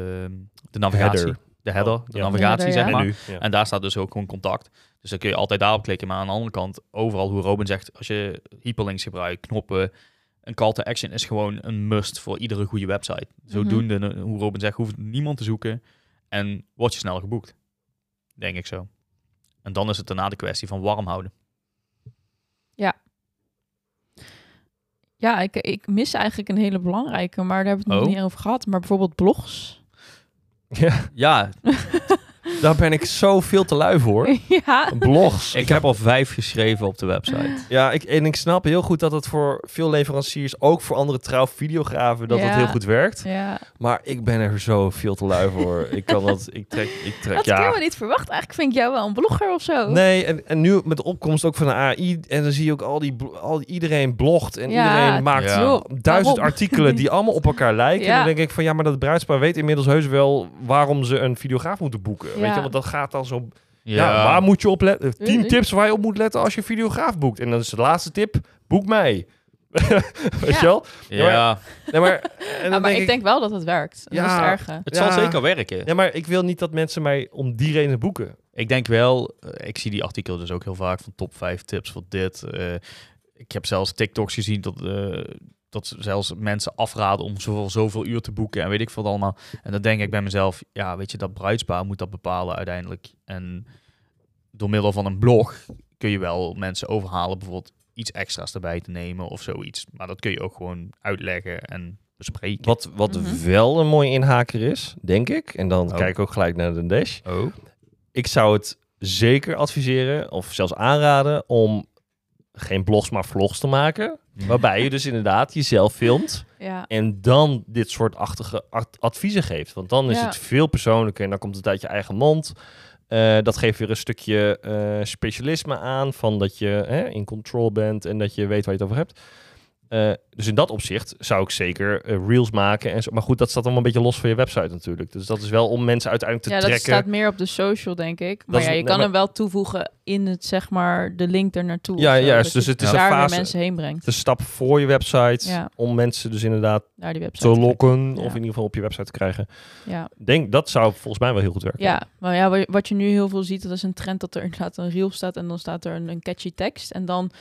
Speaker 3: de navigatie.
Speaker 2: Header.
Speaker 3: De header,
Speaker 2: Oh,
Speaker 3: de
Speaker 2: ja.
Speaker 3: navigatie,
Speaker 1: Header,
Speaker 3: zeg
Speaker 1: ja.
Speaker 3: maar.
Speaker 2: nu, ja.
Speaker 3: En daar staat dus ook gewoon contact. Dus dan kun je altijd daarop klikken. Maar aan de andere kant, overal hoe Robin zegt, als je hyperlinks gebruikt, knoppen, een call to action is gewoon een must voor iedere goede website. Zodoende, eh, hoe Robin zegt, hoeft niemand te zoeken en word je sneller geboekt. Denk ik zo. En dan is het daarna de kwestie van warm houden.
Speaker 1: Ja, ik, ik mis eigenlijk een hele belangrijke, maar daar hebben we het nog
Speaker 3: Oh.
Speaker 1: niet over gehad. Maar bijvoorbeeld blogs.
Speaker 2: Ja,
Speaker 3: Ja,
Speaker 2: daar ben ik zo veel te lui voor.
Speaker 1: ja.
Speaker 2: Blogs.
Speaker 3: ik heb al vijf geschreven op de website.
Speaker 2: Ja, ik, en ik snap heel goed dat het voor veel leveranciers, ook voor andere trouw videografen, dat het
Speaker 1: Ja.
Speaker 2: heel goed werkt.
Speaker 1: ja.
Speaker 2: Maar ik ben er zo veel te lui voor. ik kan dat, ik trek, ik trek,
Speaker 1: Dat kun
Speaker 2: ja.
Speaker 1: je me niet verwachten. Eigenlijk vind ik jou wel een blogger of zo.
Speaker 2: Nee, en, en nu met de opkomst ook van de AI, en dan zie je ook al die, bl- al die iedereen blogt en
Speaker 1: Ja,
Speaker 2: iedereen maakt
Speaker 1: joh,
Speaker 2: duizend
Speaker 1: waarom?
Speaker 2: artikelen die allemaal op elkaar lijken.
Speaker 1: Ja.
Speaker 2: En dan denk ik van ja, maar dat bruidspaar weet inmiddels heus wel waarom ze een videograaf moeten boeken. Weet je, want dat gaat dan zo. Ja, waar moet je op letten? Tien
Speaker 1: Eh,
Speaker 2: tips waar je op moet letten als je videograaf boekt. En dan is de laatste tip: boek mij. weet
Speaker 1: Ja.
Speaker 2: je wel?
Speaker 3: Ja,
Speaker 2: Nee, maar, en dan
Speaker 1: Ah, maar
Speaker 2: denk
Speaker 1: ik,
Speaker 2: ik,
Speaker 1: denk wel dat het werkt. Dat is het
Speaker 2: Ja.
Speaker 1: erge.
Speaker 3: het
Speaker 2: Ja.
Speaker 3: zal zeker werken.
Speaker 2: ja, maar ik wil niet dat mensen mij om die reden boeken.
Speaker 3: Ik denk wel, eh, ik zie die artikelen dus ook heel vaak van top 5 tips voor dit. Eh, ik heb zelfs TikToks gezien dat, eh, dat zelfs mensen afraden om zoveel, zoveel uur te boeken en weet ik veel wat allemaal. En dan denk ik bij mezelf, ja, weet je, dat bruidspaar moet dat bepalen uiteindelijk. En door middel van een blog kun je wel mensen overhalen bijvoorbeeld iets extra's erbij te nemen of zoiets. Maar dat kun je ook gewoon uitleggen en bespreken.
Speaker 2: Wat, wat
Speaker 1: Mhm.
Speaker 2: wel een mooie inhaker is, denk ik. En dan
Speaker 3: Oh.
Speaker 2: kijk ik ook gelijk naar de dash.
Speaker 3: Oh.
Speaker 2: Ik zou het zeker adviseren, of zelfs aanraden, om geen blogs, maar vlogs te maken. Waarbij je dus inderdaad jezelf filmt.
Speaker 1: Ja.
Speaker 2: En dan dit soort achtige ad- adviezen geeft. Want dan is
Speaker 1: Ja.
Speaker 2: het veel persoonlijker en dan komt het uit je eigen mond. Eh, dat geeft weer een stukje eh, specialisme aan van dat je hè, in control bent en dat je weet waar je het over hebt. Eh, dus in dat opzicht zou ik zeker eh, reels maken. En zo. Maar goed, dat staat allemaal een beetje los van je website natuurlijk. Dus dat is wel om mensen uiteindelijk te
Speaker 1: ja, dat
Speaker 2: trekken.
Speaker 1: staat meer op de social, denk ik. Maar ja, je kan
Speaker 2: maar-
Speaker 1: hem wel toevoegen in het, zeg maar, de link er naartoe.
Speaker 2: Ja,
Speaker 1: zo,
Speaker 2: juist. Dus het is
Speaker 3: een
Speaker 2: fase-
Speaker 1: mensen heen brengt.
Speaker 2: de stap voor je website
Speaker 1: Ja.
Speaker 2: om mensen dus inderdaad
Speaker 1: Naar die website.
Speaker 2: te
Speaker 1: trekken.
Speaker 2: lokken
Speaker 1: Ja.
Speaker 2: of in ieder geval op je website te krijgen.
Speaker 1: Ja.
Speaker 2: Denk dat zou volgens mij wel heel goed werken.
Speaker 1: Ja, maar ja, wa- wat je nu heel veel ziet, dat is een trend dat er inderdaad een reel staat en dan staat er een, een catchy tekst en dan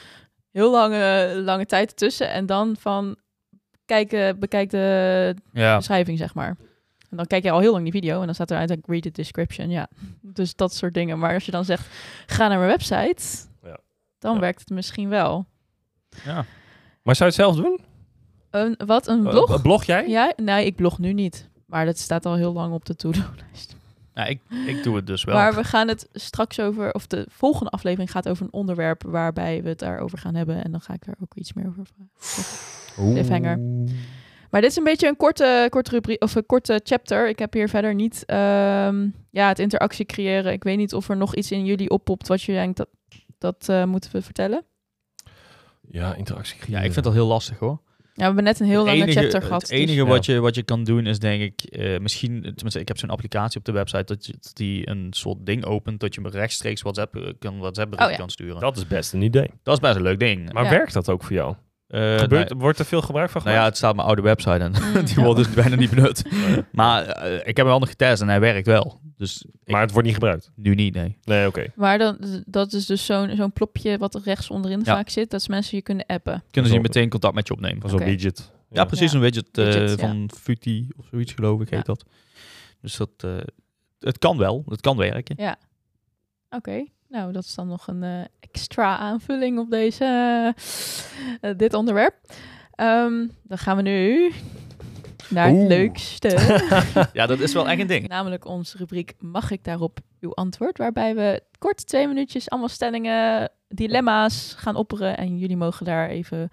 Speaker 1: heel lange, lange tijd tussen en dan van kijken, bekijk de
Speaker 3: Ja,
Speaker 1: beschrijving, zeg maar. En dan kijk je al heel lang die video en dan staat er uiteindelijk read the description, ja. Dus dat soort dingen. Maar als je dan zegt, ga naar mijn website,
Speaker 2: Ja.
Speaker 1: dan
Speaker 2: Ja.
Speaker 1: werkt het misschien wel.
Speaker 3: ja.
Speaker 2: Maar zou je het zelf doen?
Speaker 1: Een, wat, een
Speaker 2: Eh,
Speaker 1: blog?
Speaker 2: blog jij?
Speaker 1: Ja, nee, ik blog nu niet. Maar dat staat al heel lang op de to-do-lijst.
Speaker 3: Ja ik, ik doe het dus wel.
Speaker 1: Maar we gaan het straks over, of de volgende aflevering gaat over een onderwerp waarbij we het daarover gaan hebben. En dan ga ik daar ook iets meer over vragen. Cliffhanger. Maar dit is een beetje een korte, korte rubriek of een korte chapter. Ik heb hier verder niet ehm, ja, het interactie creëren. Ik weet niet of er nog iets in jullie oppopt wat je denkt dat dat eh, moeten we vertellen.
Speaker 2: Ja, interactie
Speaker 3: Ja, ik vind dat heel lastig hoor.
Speaker 1: We hebben net een heel lange
Speaker 3: enige-
Speaker 1: chapter gehad.
Speaker 3: Het enige
Speaker 1: dus-
Speaker 2: Ja.
Speaker 3: wat, je, wat je kan doen is denk ik, eh, misschien, tenminste ik heb zo'n applicatie op de website dat, je, dat die een soort ding opent dat je me rechtstreeks WhatsApp, eh, kan, WhatsApp bericht
Speaker 1: Oh, ja.
Speaker 3: kan sturen.
Speaker 2: Dat is best een idee.
Speaker 3: Dat is best een leuk ding.
Speaker 2: Maar
Speaker 1: Ja.
Speaker 2: werkt dat ook voor jou?
Speaker 3: Eh,
Speaker 2: Gebeurt,
Speaker 3: nou,
Speaker 2: wordt er veel gebruik van
Speaker 3: nou ja,
Speaker 2: gemaakt?
Speaker 3: het staat op mijn oude website en
Speaker 1: Mm,
Speaker 3: die
Speaker 1: ja.
Speaker 3: wordt dus bijna niet benut. Maar eh, ik heb hem wel nog getest en hij werkt wel. Dus ik,
Speaker 2: maar het wordt niet gebruikt?
Speaker 3: nu niet, nee.
Speaker 2: Nee, oké.
Speaker 1: Maar dan, dat is dus zo'n zo'n plopje wat er rechts onderin
Speaker 3: Ja.
Speaker 1: vaak zit. Dat is mensen je kunnen appen.
Speaker 3: Kunnen ze
Speaker 2: Zo.
Speaker 3: meteen contact met je opnemen.
Speaker 2: Zo'n
Speaker 1: Oké.
Speaker 2: widget.
Speaker 3: Ja, precies.
Speaker 1: Ja.
Speaker 3: Een widget, eh,
Speaker 1: Widget, ja.
Speaker 3: van Futi of zoiets geloof ik
Speaker 1: Ja.
Speaker 3: heet dat. Dus dat, eh, het kan wel. Het kan werken.
Speaker 1: Oké, nou dat is dan nog een eh, extra aanvulling op deze, eh, dit onderwerp. Ehm, dan gaan we nu naar het leukste.
Speaker 3: Ja, dat is wel echt een ding.
Speaker 1: Namelijk onze rubriek Mag ik daarop uw antwoord? Waarbij we kort twee minuutjes allemaal stellingen, dilemma's gaan opperen. En jullie mogen daar even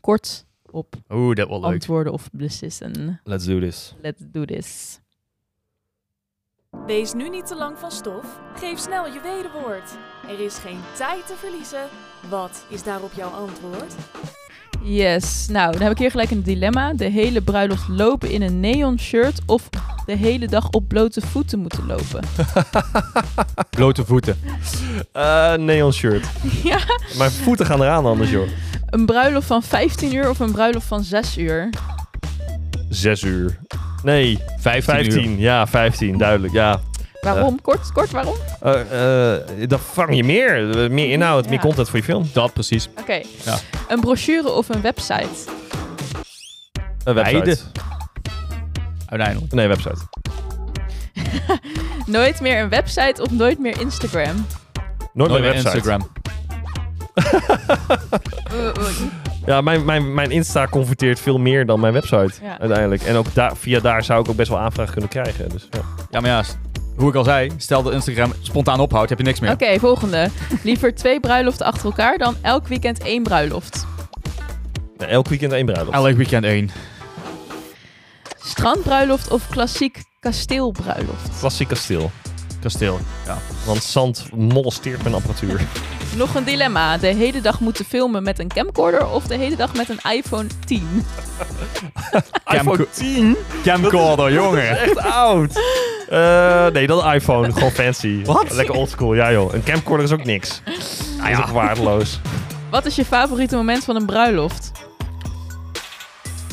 Speaker 1: kort op
Speaker 3: Oeh, dat wel leuk.
Speaker 1: antwoorden of beslissen.
Speaker 2: Let's do this.
Speaker 1: Let's do this.
Speaker 4: Wees nu niet te lang van stof. Geef snel je wederwoord. Er is geen tijd te verliezen. Wat is daarop jouw antwoord?
Speaker 1: Yes, nou dan heb ik hier gelijk een dilemma. De hele bruiloft lopen in een neon shirt of de hele dag op blote voeten moeten lopen.
Speaker 3: Blote voeten.
Speaker 2: Eh, neon shirt.
Speaker 1: ja,
Speaker 2: Mijn voeten gaan eraan anders, joh.
Speaker 1: een bruiloft van 15 uur of een bruiloft van 6 uur.
Speaker 2: Zes uur. Nee,
Speaker 3: 15,
Speaker 2: 15.
Speaker 3: uur.
Speaker 2: Ja, 15, duidelijk. Ja.
Speaker 1: Waarom? Kort, kort, waarom?
Speaker 2: Eh, eh, dan vang je meer. Eh, Meer inhoud,
Speaker 1: Ja.
Speaker 2: meer content voor je film.
Speaker 3: Dat precies.
Speaker 1: Oké.
Speaker 3: Ja.
Speaker 1: Een brochure of een website?
Speaker 2: Een website.
Speaker 3: Beide. Uiteindelijk.
Speaker 2: Nee, website.
Speaker 1: Nooit meer een website of nooit meer Instagram?
Speaker 2: Nooit,
Speaker 3: Nooit
Speaker 2: meer website.
Speaker 3: Instagram.
Speaker 2: Ja, mijn, mijn, mijn Insta converteert veel meer dan mijn website.
Speaker 1: Ja.
Speaker 2: Uiteindelijk. En ook daar, via daar zou ik ook best wel aanvragen kunnen krijgen. Dus, ja.
Speaker 3: Ja, maar ja, hoe ik al zei, stel dat Instagram spontaan ophoudt, heb je niks meer.
Speaker 1: Oké, volgende. Liever twee bruiloften achter elkaar dan elk weekend één bruiloft.
Speaker 2: Elk weekend één bruiloft.
Speaker 3: Elk weekend één.
Speaker 1: Strandbruiloft of klassiek kasteelbruiloft?
Speaker 2: Klassiek kasteel.
Speaker 3: Kasteel. Ja.
Speaker 2: Want zand molesteert mijn apparatuur.
Speaker 1: Nog een dilemma. De hele dag moeten filmen met een camcorder of de hele dag met een iPhone 10?
Speaker 2: iPhone 10?
Speaker 3: Camcorder, jongen.
Speaker 2: Echt oud. Eh, nee, dat iPhone. Gewoon fancy.
Speaker 3: Wat?
Speaker 2: Lekker oldschool. Ja joh. Een camcorder is ook niks. Dat is ook waardeloos.
Speaker 1: Wat is je favoriete moment van een bruiloft?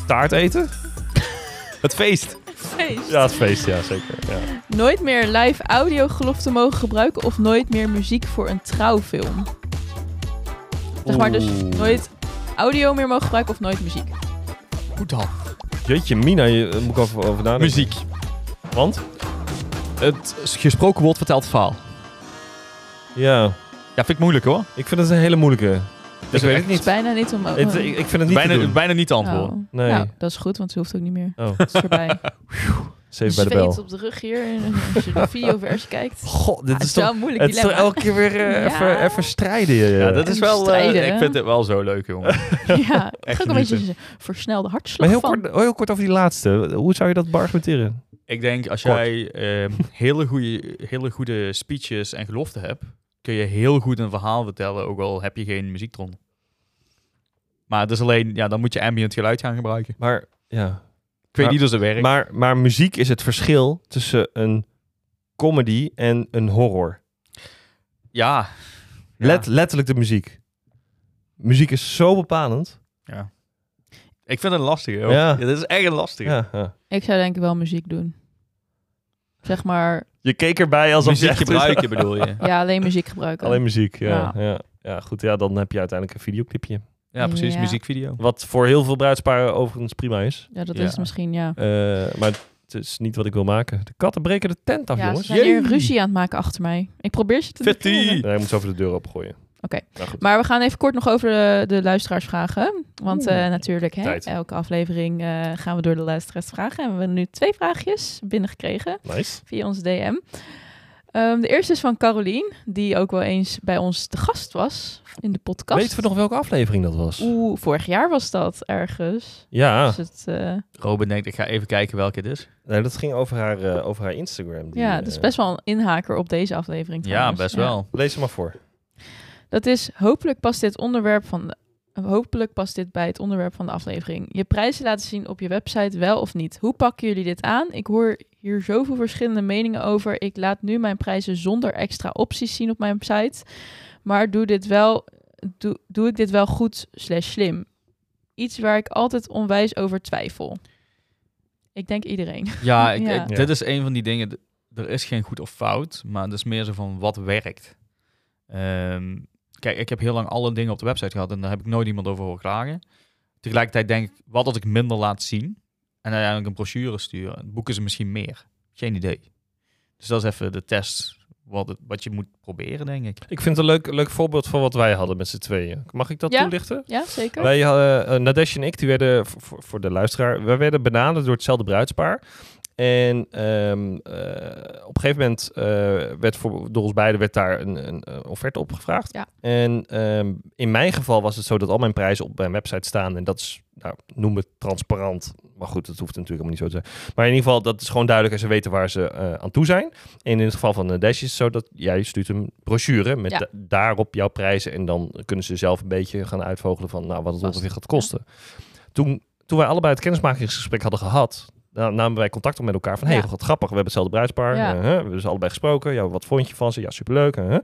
Speaker 2: Taart eten?
Speaker 3: Het feest.
Speaker 1: Feest.
Speaker 2: Ja, het feest. Ja, zeker. Ja.
Speaker 1: Nooit meer live audio mogen gebruiken of nooit meer muziek voor een trouwfilm? Zeg maar dus nooit audio meer mogen gebruiken of nooit muziek.
Speaker 3: Hoe dan?
Speaker 2: Jeetje, Mina, je, daar moet ik over, over nadenken.
Speaker 3: Muziek.
Speaker 2: Want?
Speaker 3: Het gesproken woord vertelt het verhaal.
Speaker 2: Ja,
Speaker 3: Ja, vind ik moeilijk hoor.
Speaker 2: ik vind het een hele moeilijke. Ik weet het
Speaker 1: Het is
Speaker 2: niet.
Speaker 1: bijna niet om...
Speaker 2: Het, ik, ik vind het niet
Speaker 3: Bijna,
Speaker 2: te doen.
Speaker 3: bijna niet te antwoorden.
Speaker 1: Oh.
Speaker 2: Nee.
Speaker 1: Nou, dat is goed, want ze hoeft ook niet meer.
Speaker 2: Oh,
Speaker 1: Het is erbij.
Speaker 2: zeven bij de bel.
Speaker 1: op de rug hier, en als je de videoversie kijkt.
Speaker 2: God, dit
Speaker 1: Ah,
Speaker 2: is toch...
Speaker 1: moeilijk
Speaker 2: Het is toch elke keer weer eh,
Speaker 1: Ja.
Speaker 2: even, even strijden. Ja,
Speaker 3: Ja, dat is wel... eh,
Speaker 1: Strijden,
Speaker 3: ik vind het wel zo leuk, jongen.
Speaker 1: ja,
Speaker 3: Echt
Speaker 1: ook een beetje versnelde
Speaker 2: Maar
Speaker 1: hartslag
Speaker 2: heel
Speaker 1: van.
Speaker 2: kort, heel kort over die laatste. Hoe zou je dat beargumenteren?
Speaker 3: Ik denk, als
Speaker 2: Kort.
Speaker 3: jij ehm, hele, goede, hele goede speeches en geloften hebt, kun je heel goed een verhaal vertellen, ook al heb je geen muziektron. Maar het is alleen, ja, dan moet je ambient geluid gaan gebruiken.
Speaker 2: Maar, ja.
Speaker 3: Ik weet
Speaker 2: Maar-
Speaker 3: niet of dat werkt.
Speaker 2: Maar, maar muziek is het verschil tussen een comedy en een horror.
Speaker 3: ja.
Speaker 2: Let, letterlijk de muziek. Muziek is zo bepalend.
Speaker 3: ja. Ik vind het een lastige. joh.
Speaker 2: Ja.
Speaker 3: Ja. dit is echt een lastige.
Speaker 2: Ja, ja.
Speaker 1: Ik zou denk ik wel muziek doen. Zeg maar,
Speaker 2: Je keek erbij alsof
Speaker 3: Muziek
Speaker 2: je echt-
Speaker 3: gebruiken bedoel je.
Speaker 1: ja, alleen muziek gebruiken.
Speaker 2: Alleen muziek, ja,
Speaker 1: Ja.
Speaker 2: ja. ja. goed, ja, dan heb je uiteindelijk een videoclipje.
Speaker 3: Ja, precies.
Speaker 1: Ja.
Speaker 3: Muziekvideo.
Speaker 2: Wat voor heel veel bruidsparen overigens prima is.
Speaker 1: Ja, dat
Speaker 3: Ja.
Speaker 1: is het misschien, ja.
Speaker 2: Eh, maar het is niet wat ik wil maken. De katten breken de tent af,
Speaker 1: Ja, ze
Speaker 2: jongens.
Speaker 1: zijn hier
Speaker 3: Jee.
Speaker 1: ruzie aan het maken achter mij. Ik probeer ze te
Speaker 3: Fitty.
Speaker 2: Nee, je moet zo over de deur opengooien.
Speaker 1: Oké.
Speaker 2: Nou.
Speaker 1: Maar we gaan even kort nog over de, de luisteraarsvragen. Want eh, natuurlijk, hè,
Speaker 2: Tijd.
Speaker 1: elke aflevering eh, gaan we door de luisteraarsvragen. En we hebben nu twee vraagjes binnengekregen
Speaker 2: Nice.
Speaker 1: via onze DM. Ehm, de eerste is van Carolien, die ook wel eens bij ons te gast was in de podcast.
Speaker 2: Weten we nog welke aflevering dat was?
Speaker 1: Oeh, vorig jaar was dat ergens.
Speaker 2: Ja,
Speaker 1: Dus het, eh,
Speaker 3: Robin denkt, ik ga even kijken welke het is.
Speaker 2: nee, dat ging over haar, eh, over haar Instagram. Die,
Speaker 1: ja, het is
Speaker 2: eh,
Speaker 1: best wel een inhaker op deze aflevering.
Speaker 3: Ja, best
Speaker 1: Ja.
Speaker 3: wel.
Speaker 2: Lees ze maar voor.
Speaker 1: Dat is, hopelijk past dit onderwerp van de hopelijk past dit bij het onderwerp van de aflevering. Je prijzen laten zien op je website wel of niet. Hoe pakken jullie dit aan? Ik hoor hier zoveel verschillende meningen over. Ik laat nu mijn prijzen zonder extra opties zien op mijn site. Maar doe, dit wel, doe, doe ik dit wel goed slash slim? Iets waar ik altijd onwijs over twijfel. Ik denk iedereen.
Speaker 3: Ja, ik,
Speaker 1: Ja.
Speaker 3: ik-
Speaker 2: Ja.
Speaker 3: dit is een van die dingen. Er is geen goed of fout, maar het is meer zo van wat werkt. Ehm, kijk, ik heb heel lang alle dingen op de website gehad en daar heb ik nooit iemand over horen klagen. Tegelijkertijd denk ik, wat als ik minder laat zien en uiteindelijk een brochure sturen, boeken ze misschien meer. Geen idee. Dus dat is even de test wat, het, wat je moet proberen, denk ik.
Speaker 2: Ik vind het een leuk, leuk voorbeeld van wat wij hadden met z'n tweeën. Mag ik dat
Speaker 1: Ja.
Speaker 2: toelichten?
Speaker 1: Ja, zeker.
Speaker 2: Wij hadden, eh, Nadesh en ik, die werden, voor- voor, voor de luisteraar, wij werden benaderd door hetzelfde bruidspaar. En ehm, eh, op een gegeven moment eh, werd voor, door ons beiden werd daar een, een, offerte opgevraagd.
Speaker 1: Ja.
Speaker 2: En ehm, in mijn geval was het zo dat al mijn prijzen op mijn website staan. En dat is, nou, noem het transparant. Maar goed, dat hoeft natuurlijk helemaal niet zo te zijn. Maar in ieder geval, dat is gewoon duidelijk en ze weten waar ze eh, aan toe zijn. En in het geval van Nadesh is het zo dat jij stuurt een brochure met
Speaker 1: Ja.
Speaker 2: da- daarop jouw prijzen. En dan kunnen ze zelf een beetje gaan uitvogelen van nou, wat het
Speaker 1: Vast.
Speaker 2: ongeveer gaat kosten. Toen, toen wij allebei het kennismakingsgesprek hadden gehad, nou, namen wij contact op met elkaar van, hé, hey, wat grappig, we hebben hetzelfde bruidspaar. Eh, we hebben ze allebei gesproken. Ja, wat vond je van ze? Ja, superleuk. hè.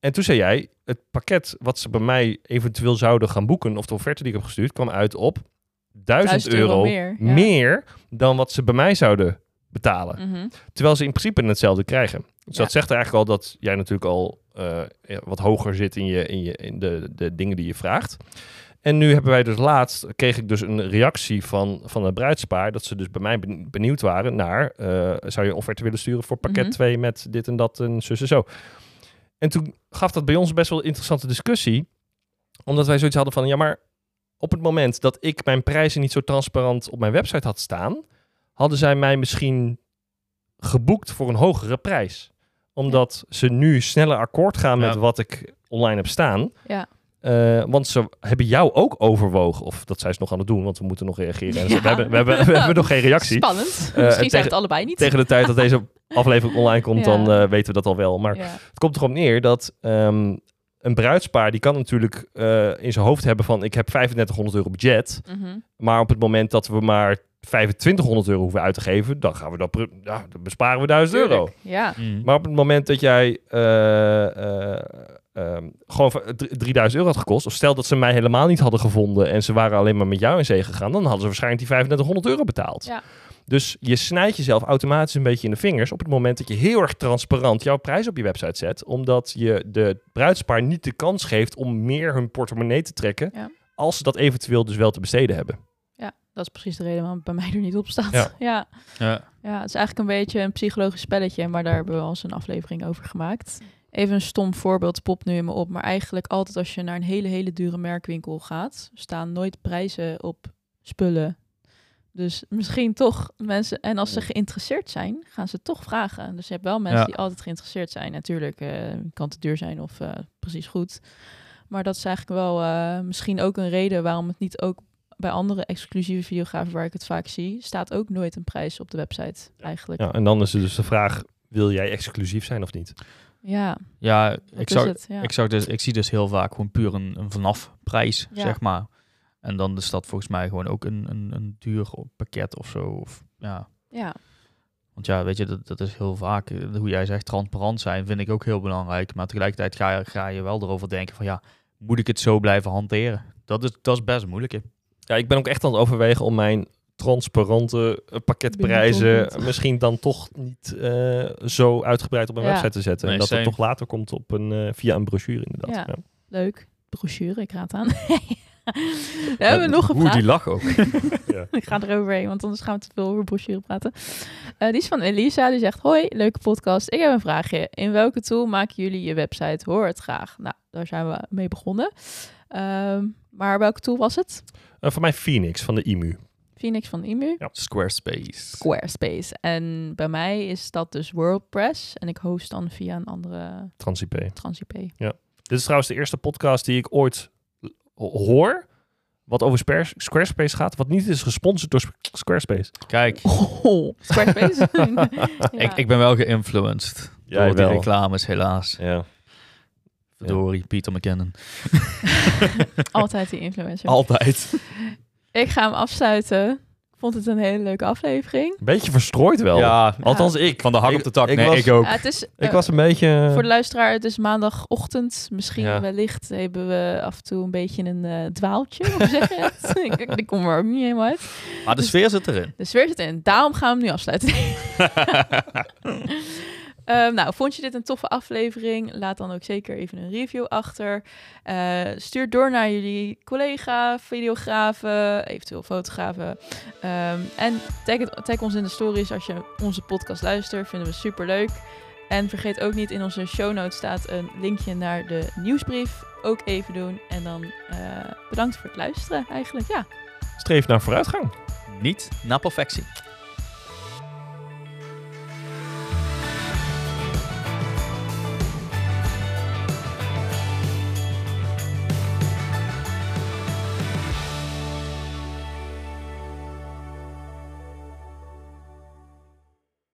Speaker 2: En toen zei jij, het pakket wat ze bij mij eventueel zouden gaan boeken, of de offerte die ik heb gestuurd, kwam uit op 1000
Speaker 1: 1000 euro
Speaker 2: euro,
Speaker 1: meer, ja.
Speaker 2: meer dan wat ze bij mij zouden betalen.
Speaker 1: Mhm.
Speaker 2: Terwijl ze in principe hetzelfde krijgen. Dus
Speaker 1: Ja.
Speaker 2: dat zegt eigenlijk al dat jij natuurlijk al eh, wat hoger zit in, je, in, je, in de, de dingen die je vraagt. En nu hebben wij dus laatst, kreeg ik dus een reactie van, van het bruidspaar, dat ze dus bij mij ben- benieuwd waren naar, eh, zou je een offerte willen sturen voor pakket
Speaker 1: Mhm.
Speaker 2: 2 met dit en dat en zus en zo. En toen gaf dat bij ons best wel een interessante discussie, omdat wij zoiets hadden van, ja maar op het moment dat ik mijn prijzen niet zo transparant op mijn website had staan, hadden zij mij misschien geboekt voor een hogere prijs. Omdat ze nu sneller akkoord gaan met
Speaker 3: Ja.
Speaker 2: wat ik online heb staan.
Speaker 1: Ja.
Speaker 2: Eh, want ze hebben jou ook overwogen. Of dat zijn ze nog aan het doen, want we moeten nog reageren.
Speaker 1: Ja.
Speaker 2: we, hebben, we, hebben, we hebben nog geen reactie.
Speaker 1: Spannend.
Speaker 2: Eh,
Speaker 1: Misschien zijn het allebei niet.
Speaker 2: Tegen de tijd dat deze aflevering online komt,
Speaker 1: Ja.
Speaker 2: dan eh, weten we dat al wel. Maar
Speaker 1: Ja.
Speaker 2: het komt erop neer dat ehm, een bruidspaar... die kan natuurlijk eh, in zijn hoofd hebben van... ik heb 3500 euro budget.
Speaker 1: Mhm.
Speaker 2: Maar op het moment dat we maar 2500 euro hoeven uit te geven... dan, gaan we dat, ja, dan besparen we 1000 euro.
Speaker 1: Ja.
Speaker 2: Maar op het moment dat jij eh, eh, ehm, gewoon voor dr- 3000 euro had gekost, of stel dat ze mij helemaal niet hadden gevonden en ze waren alleen maar met jou in zee gegaan, dan hadden ze waarschijnlijk die 3500 euro betaald.
Speaker 1: Ja.
Speaker 2: Dus je snijdt jezelf automatisch een beetje in de vingers op het moment dat je heel erg transparant jouw prijs op je website zet, omdat je de bruidspaar niet de kans geeft om meer hun portemonnee te trekken,
Speaker 1: Ja.
Speaker 2: als ze dat eventueel dus wel te besteden hebben.
Speaker 1: ja, dat is precies de reden waarom het bij mij er niet op staat.
Speaker 2: Ja.
Speaker 1: Ja.
Speaker 3: Ja.
Speaker 1: Ja, het is eigenlijk een beetje een psychologisch spelletje, maar daar hebben we al eens een aflevering over gemaakt. Even een stom voorbeeld popt nu in me op, maar eigenlijk altijd als je naar een hele, hele dure merkwinkel gaat, staan nooit prijzen op spullen. Dus misschien toch mensen, en als ze geïnteresseerd zijn, gaan ze toch vragen. Dus je hebt wel mensen
Speaker 3: Ja.
Speaker 1: die altijd geïnteresseerd zijn. Natuurlijk eh, kan het te duur zijn of eh, precies goed. Maar dat is eigenlijk wel eh, misschien ook een reden waarom het niet ook bij andere exclusieve videografen waar ik het vaak zie, staat ook nooit een prijs op de website eigenlijk.
Speaker 2: Ja, en dan is er dus de vraag, wil jij exclusief zijn of niet?
Speaker 1: Ja,
Speaker 3: Ja, ik,
Speaker 1: is
Speaker 3: zag,
Speaker 1: het. Ja.
Speaker 3: ik, zag dus, ik zie dus heel vaak gewoon puur een, een vanaf prijs,
Speaker 1: Ja.
Speaker 3: zeg maar. En dan is dat volgens mij gewoon ook een, een, een duur pakket of zo. Of, ja.
Speaker 1: ja.
Speaker 3: Want ja, weet je, dat, dat is heel vaak, eh, hoe jij zegt, transparant zijn vind ik ook heel belangrijk. Maar tegelijkertijd ga je, ga je wel erover denken van ja, moet ik het zo blijven hanteren? Dat is, dat is best moeilijk. hè.
Speaker 2: Ja, ik ben ook echt aan het overwegen om mijn transparante eh, pakketprijzen misschien dan toch niet eh, zo uitgebreid op
Speaker 1: Ja.
Speaker 2: website te zetten.
Speaker 3: Nee,
Speaker 2: en dat het toch later komt op een, eh, via een brochure inderdaad.
Speaker 1: Ja.
Speaker 2: Ja.
Speaker 1: Leuk. Brochure, ik raad aan. We hebben nog een
Speaker 3: die lach ook.
Speaker 1: ik ga eroverheen, want anders gaan we te veel over brochure praten. Eh, die is van Elisa, die zegt... Hoi, leuke podcast. Ik heb een vraagje. In welke tool maken jullie je website? Hoor het graag. Nou, daar zijn we mee begonnen. Ehm, maar welke tool was het?
Speaker 2: Eh, voor mij Phoenix van de IMU.
Speaker 1: Phoenix van IMU.
Speaker 2: Ja.
Speaker 3: Squarespace.
Speaker 1: Squarespace. En bij mij is dat dus WordPress. En ik host dan via een andere
Speaker 2: TransIP.
Speaker 1: TransIP.
Speaker 2: Dit is trouwens de eerste podcast die ik ooit ho- hoor. Wat over Squarespace gaat. Wat niet is gesponsord door Sp- Squarespace.
Speaker 3: Kijk,
Speaker 1: Oh, Squarespace? Ja.
Speaker 3: ik, ik ben wel geïnfluenced
Speaker 2: Jij
Speaker 3: door die
Speaker 2: wel.
Speaker 3: reclames helaas.
Speaker 2: Ja.
Speaker 3: Verdorie, Peter McKinnon.
Speaker 1: Altijd die influencer.
Speaker 3: Altijd.
Speaker 1: Ik ga hem afsluiten. Ik vond het een hele leuke aflevering.
Speaker 2: Een beetje verstrooid wel.
Speaker 3: Ja,
Speaker 2: Althans, ik.
Speaker 3: van de hak op de tak.
Speaker 2: ik
Speaker 3: nee,
Speaker 2: was-
Speaker 3: ik ook.
Speaker 1: Ja, het is,
Speaker 2: Ik
Speaker 1: eh,
Speaker 2: was een beetje...
Speaker 1: Voor de luisteraar, het is maandagochtend. Misschien
Speaker 2: Ja.
Speaker 1: wellicht hebben we af en toe een beetje een eh, dwaaltje. Hoe zeg je het? ik, ik kom er ook niet helemaal uit.
Speaker 3: Maar de sfeer zit erin.
Speaker 1: De sfeer zit in. Daarom gaan we hem nu afsluiten. Ehm, nou, vond je dit een toffe aflevering? Laat dan ook zeker even een review achter. Eh, stuur door naar jullie collega, videografen, eventueel fotografen. Ehm, en tag, het- tag ons in de stories als je onze podcast luistert. Vinden we super leuk. En vergeet ook niet, in onze show notes staat een linkje naar de nieuwsbrief. Ook even doen. En dan eh, bedankt voor het luisteren eigenlijk. Ja,
Speaker 2: Streef naar vooruitgang.
Speaker 3: Niet naar perfectie.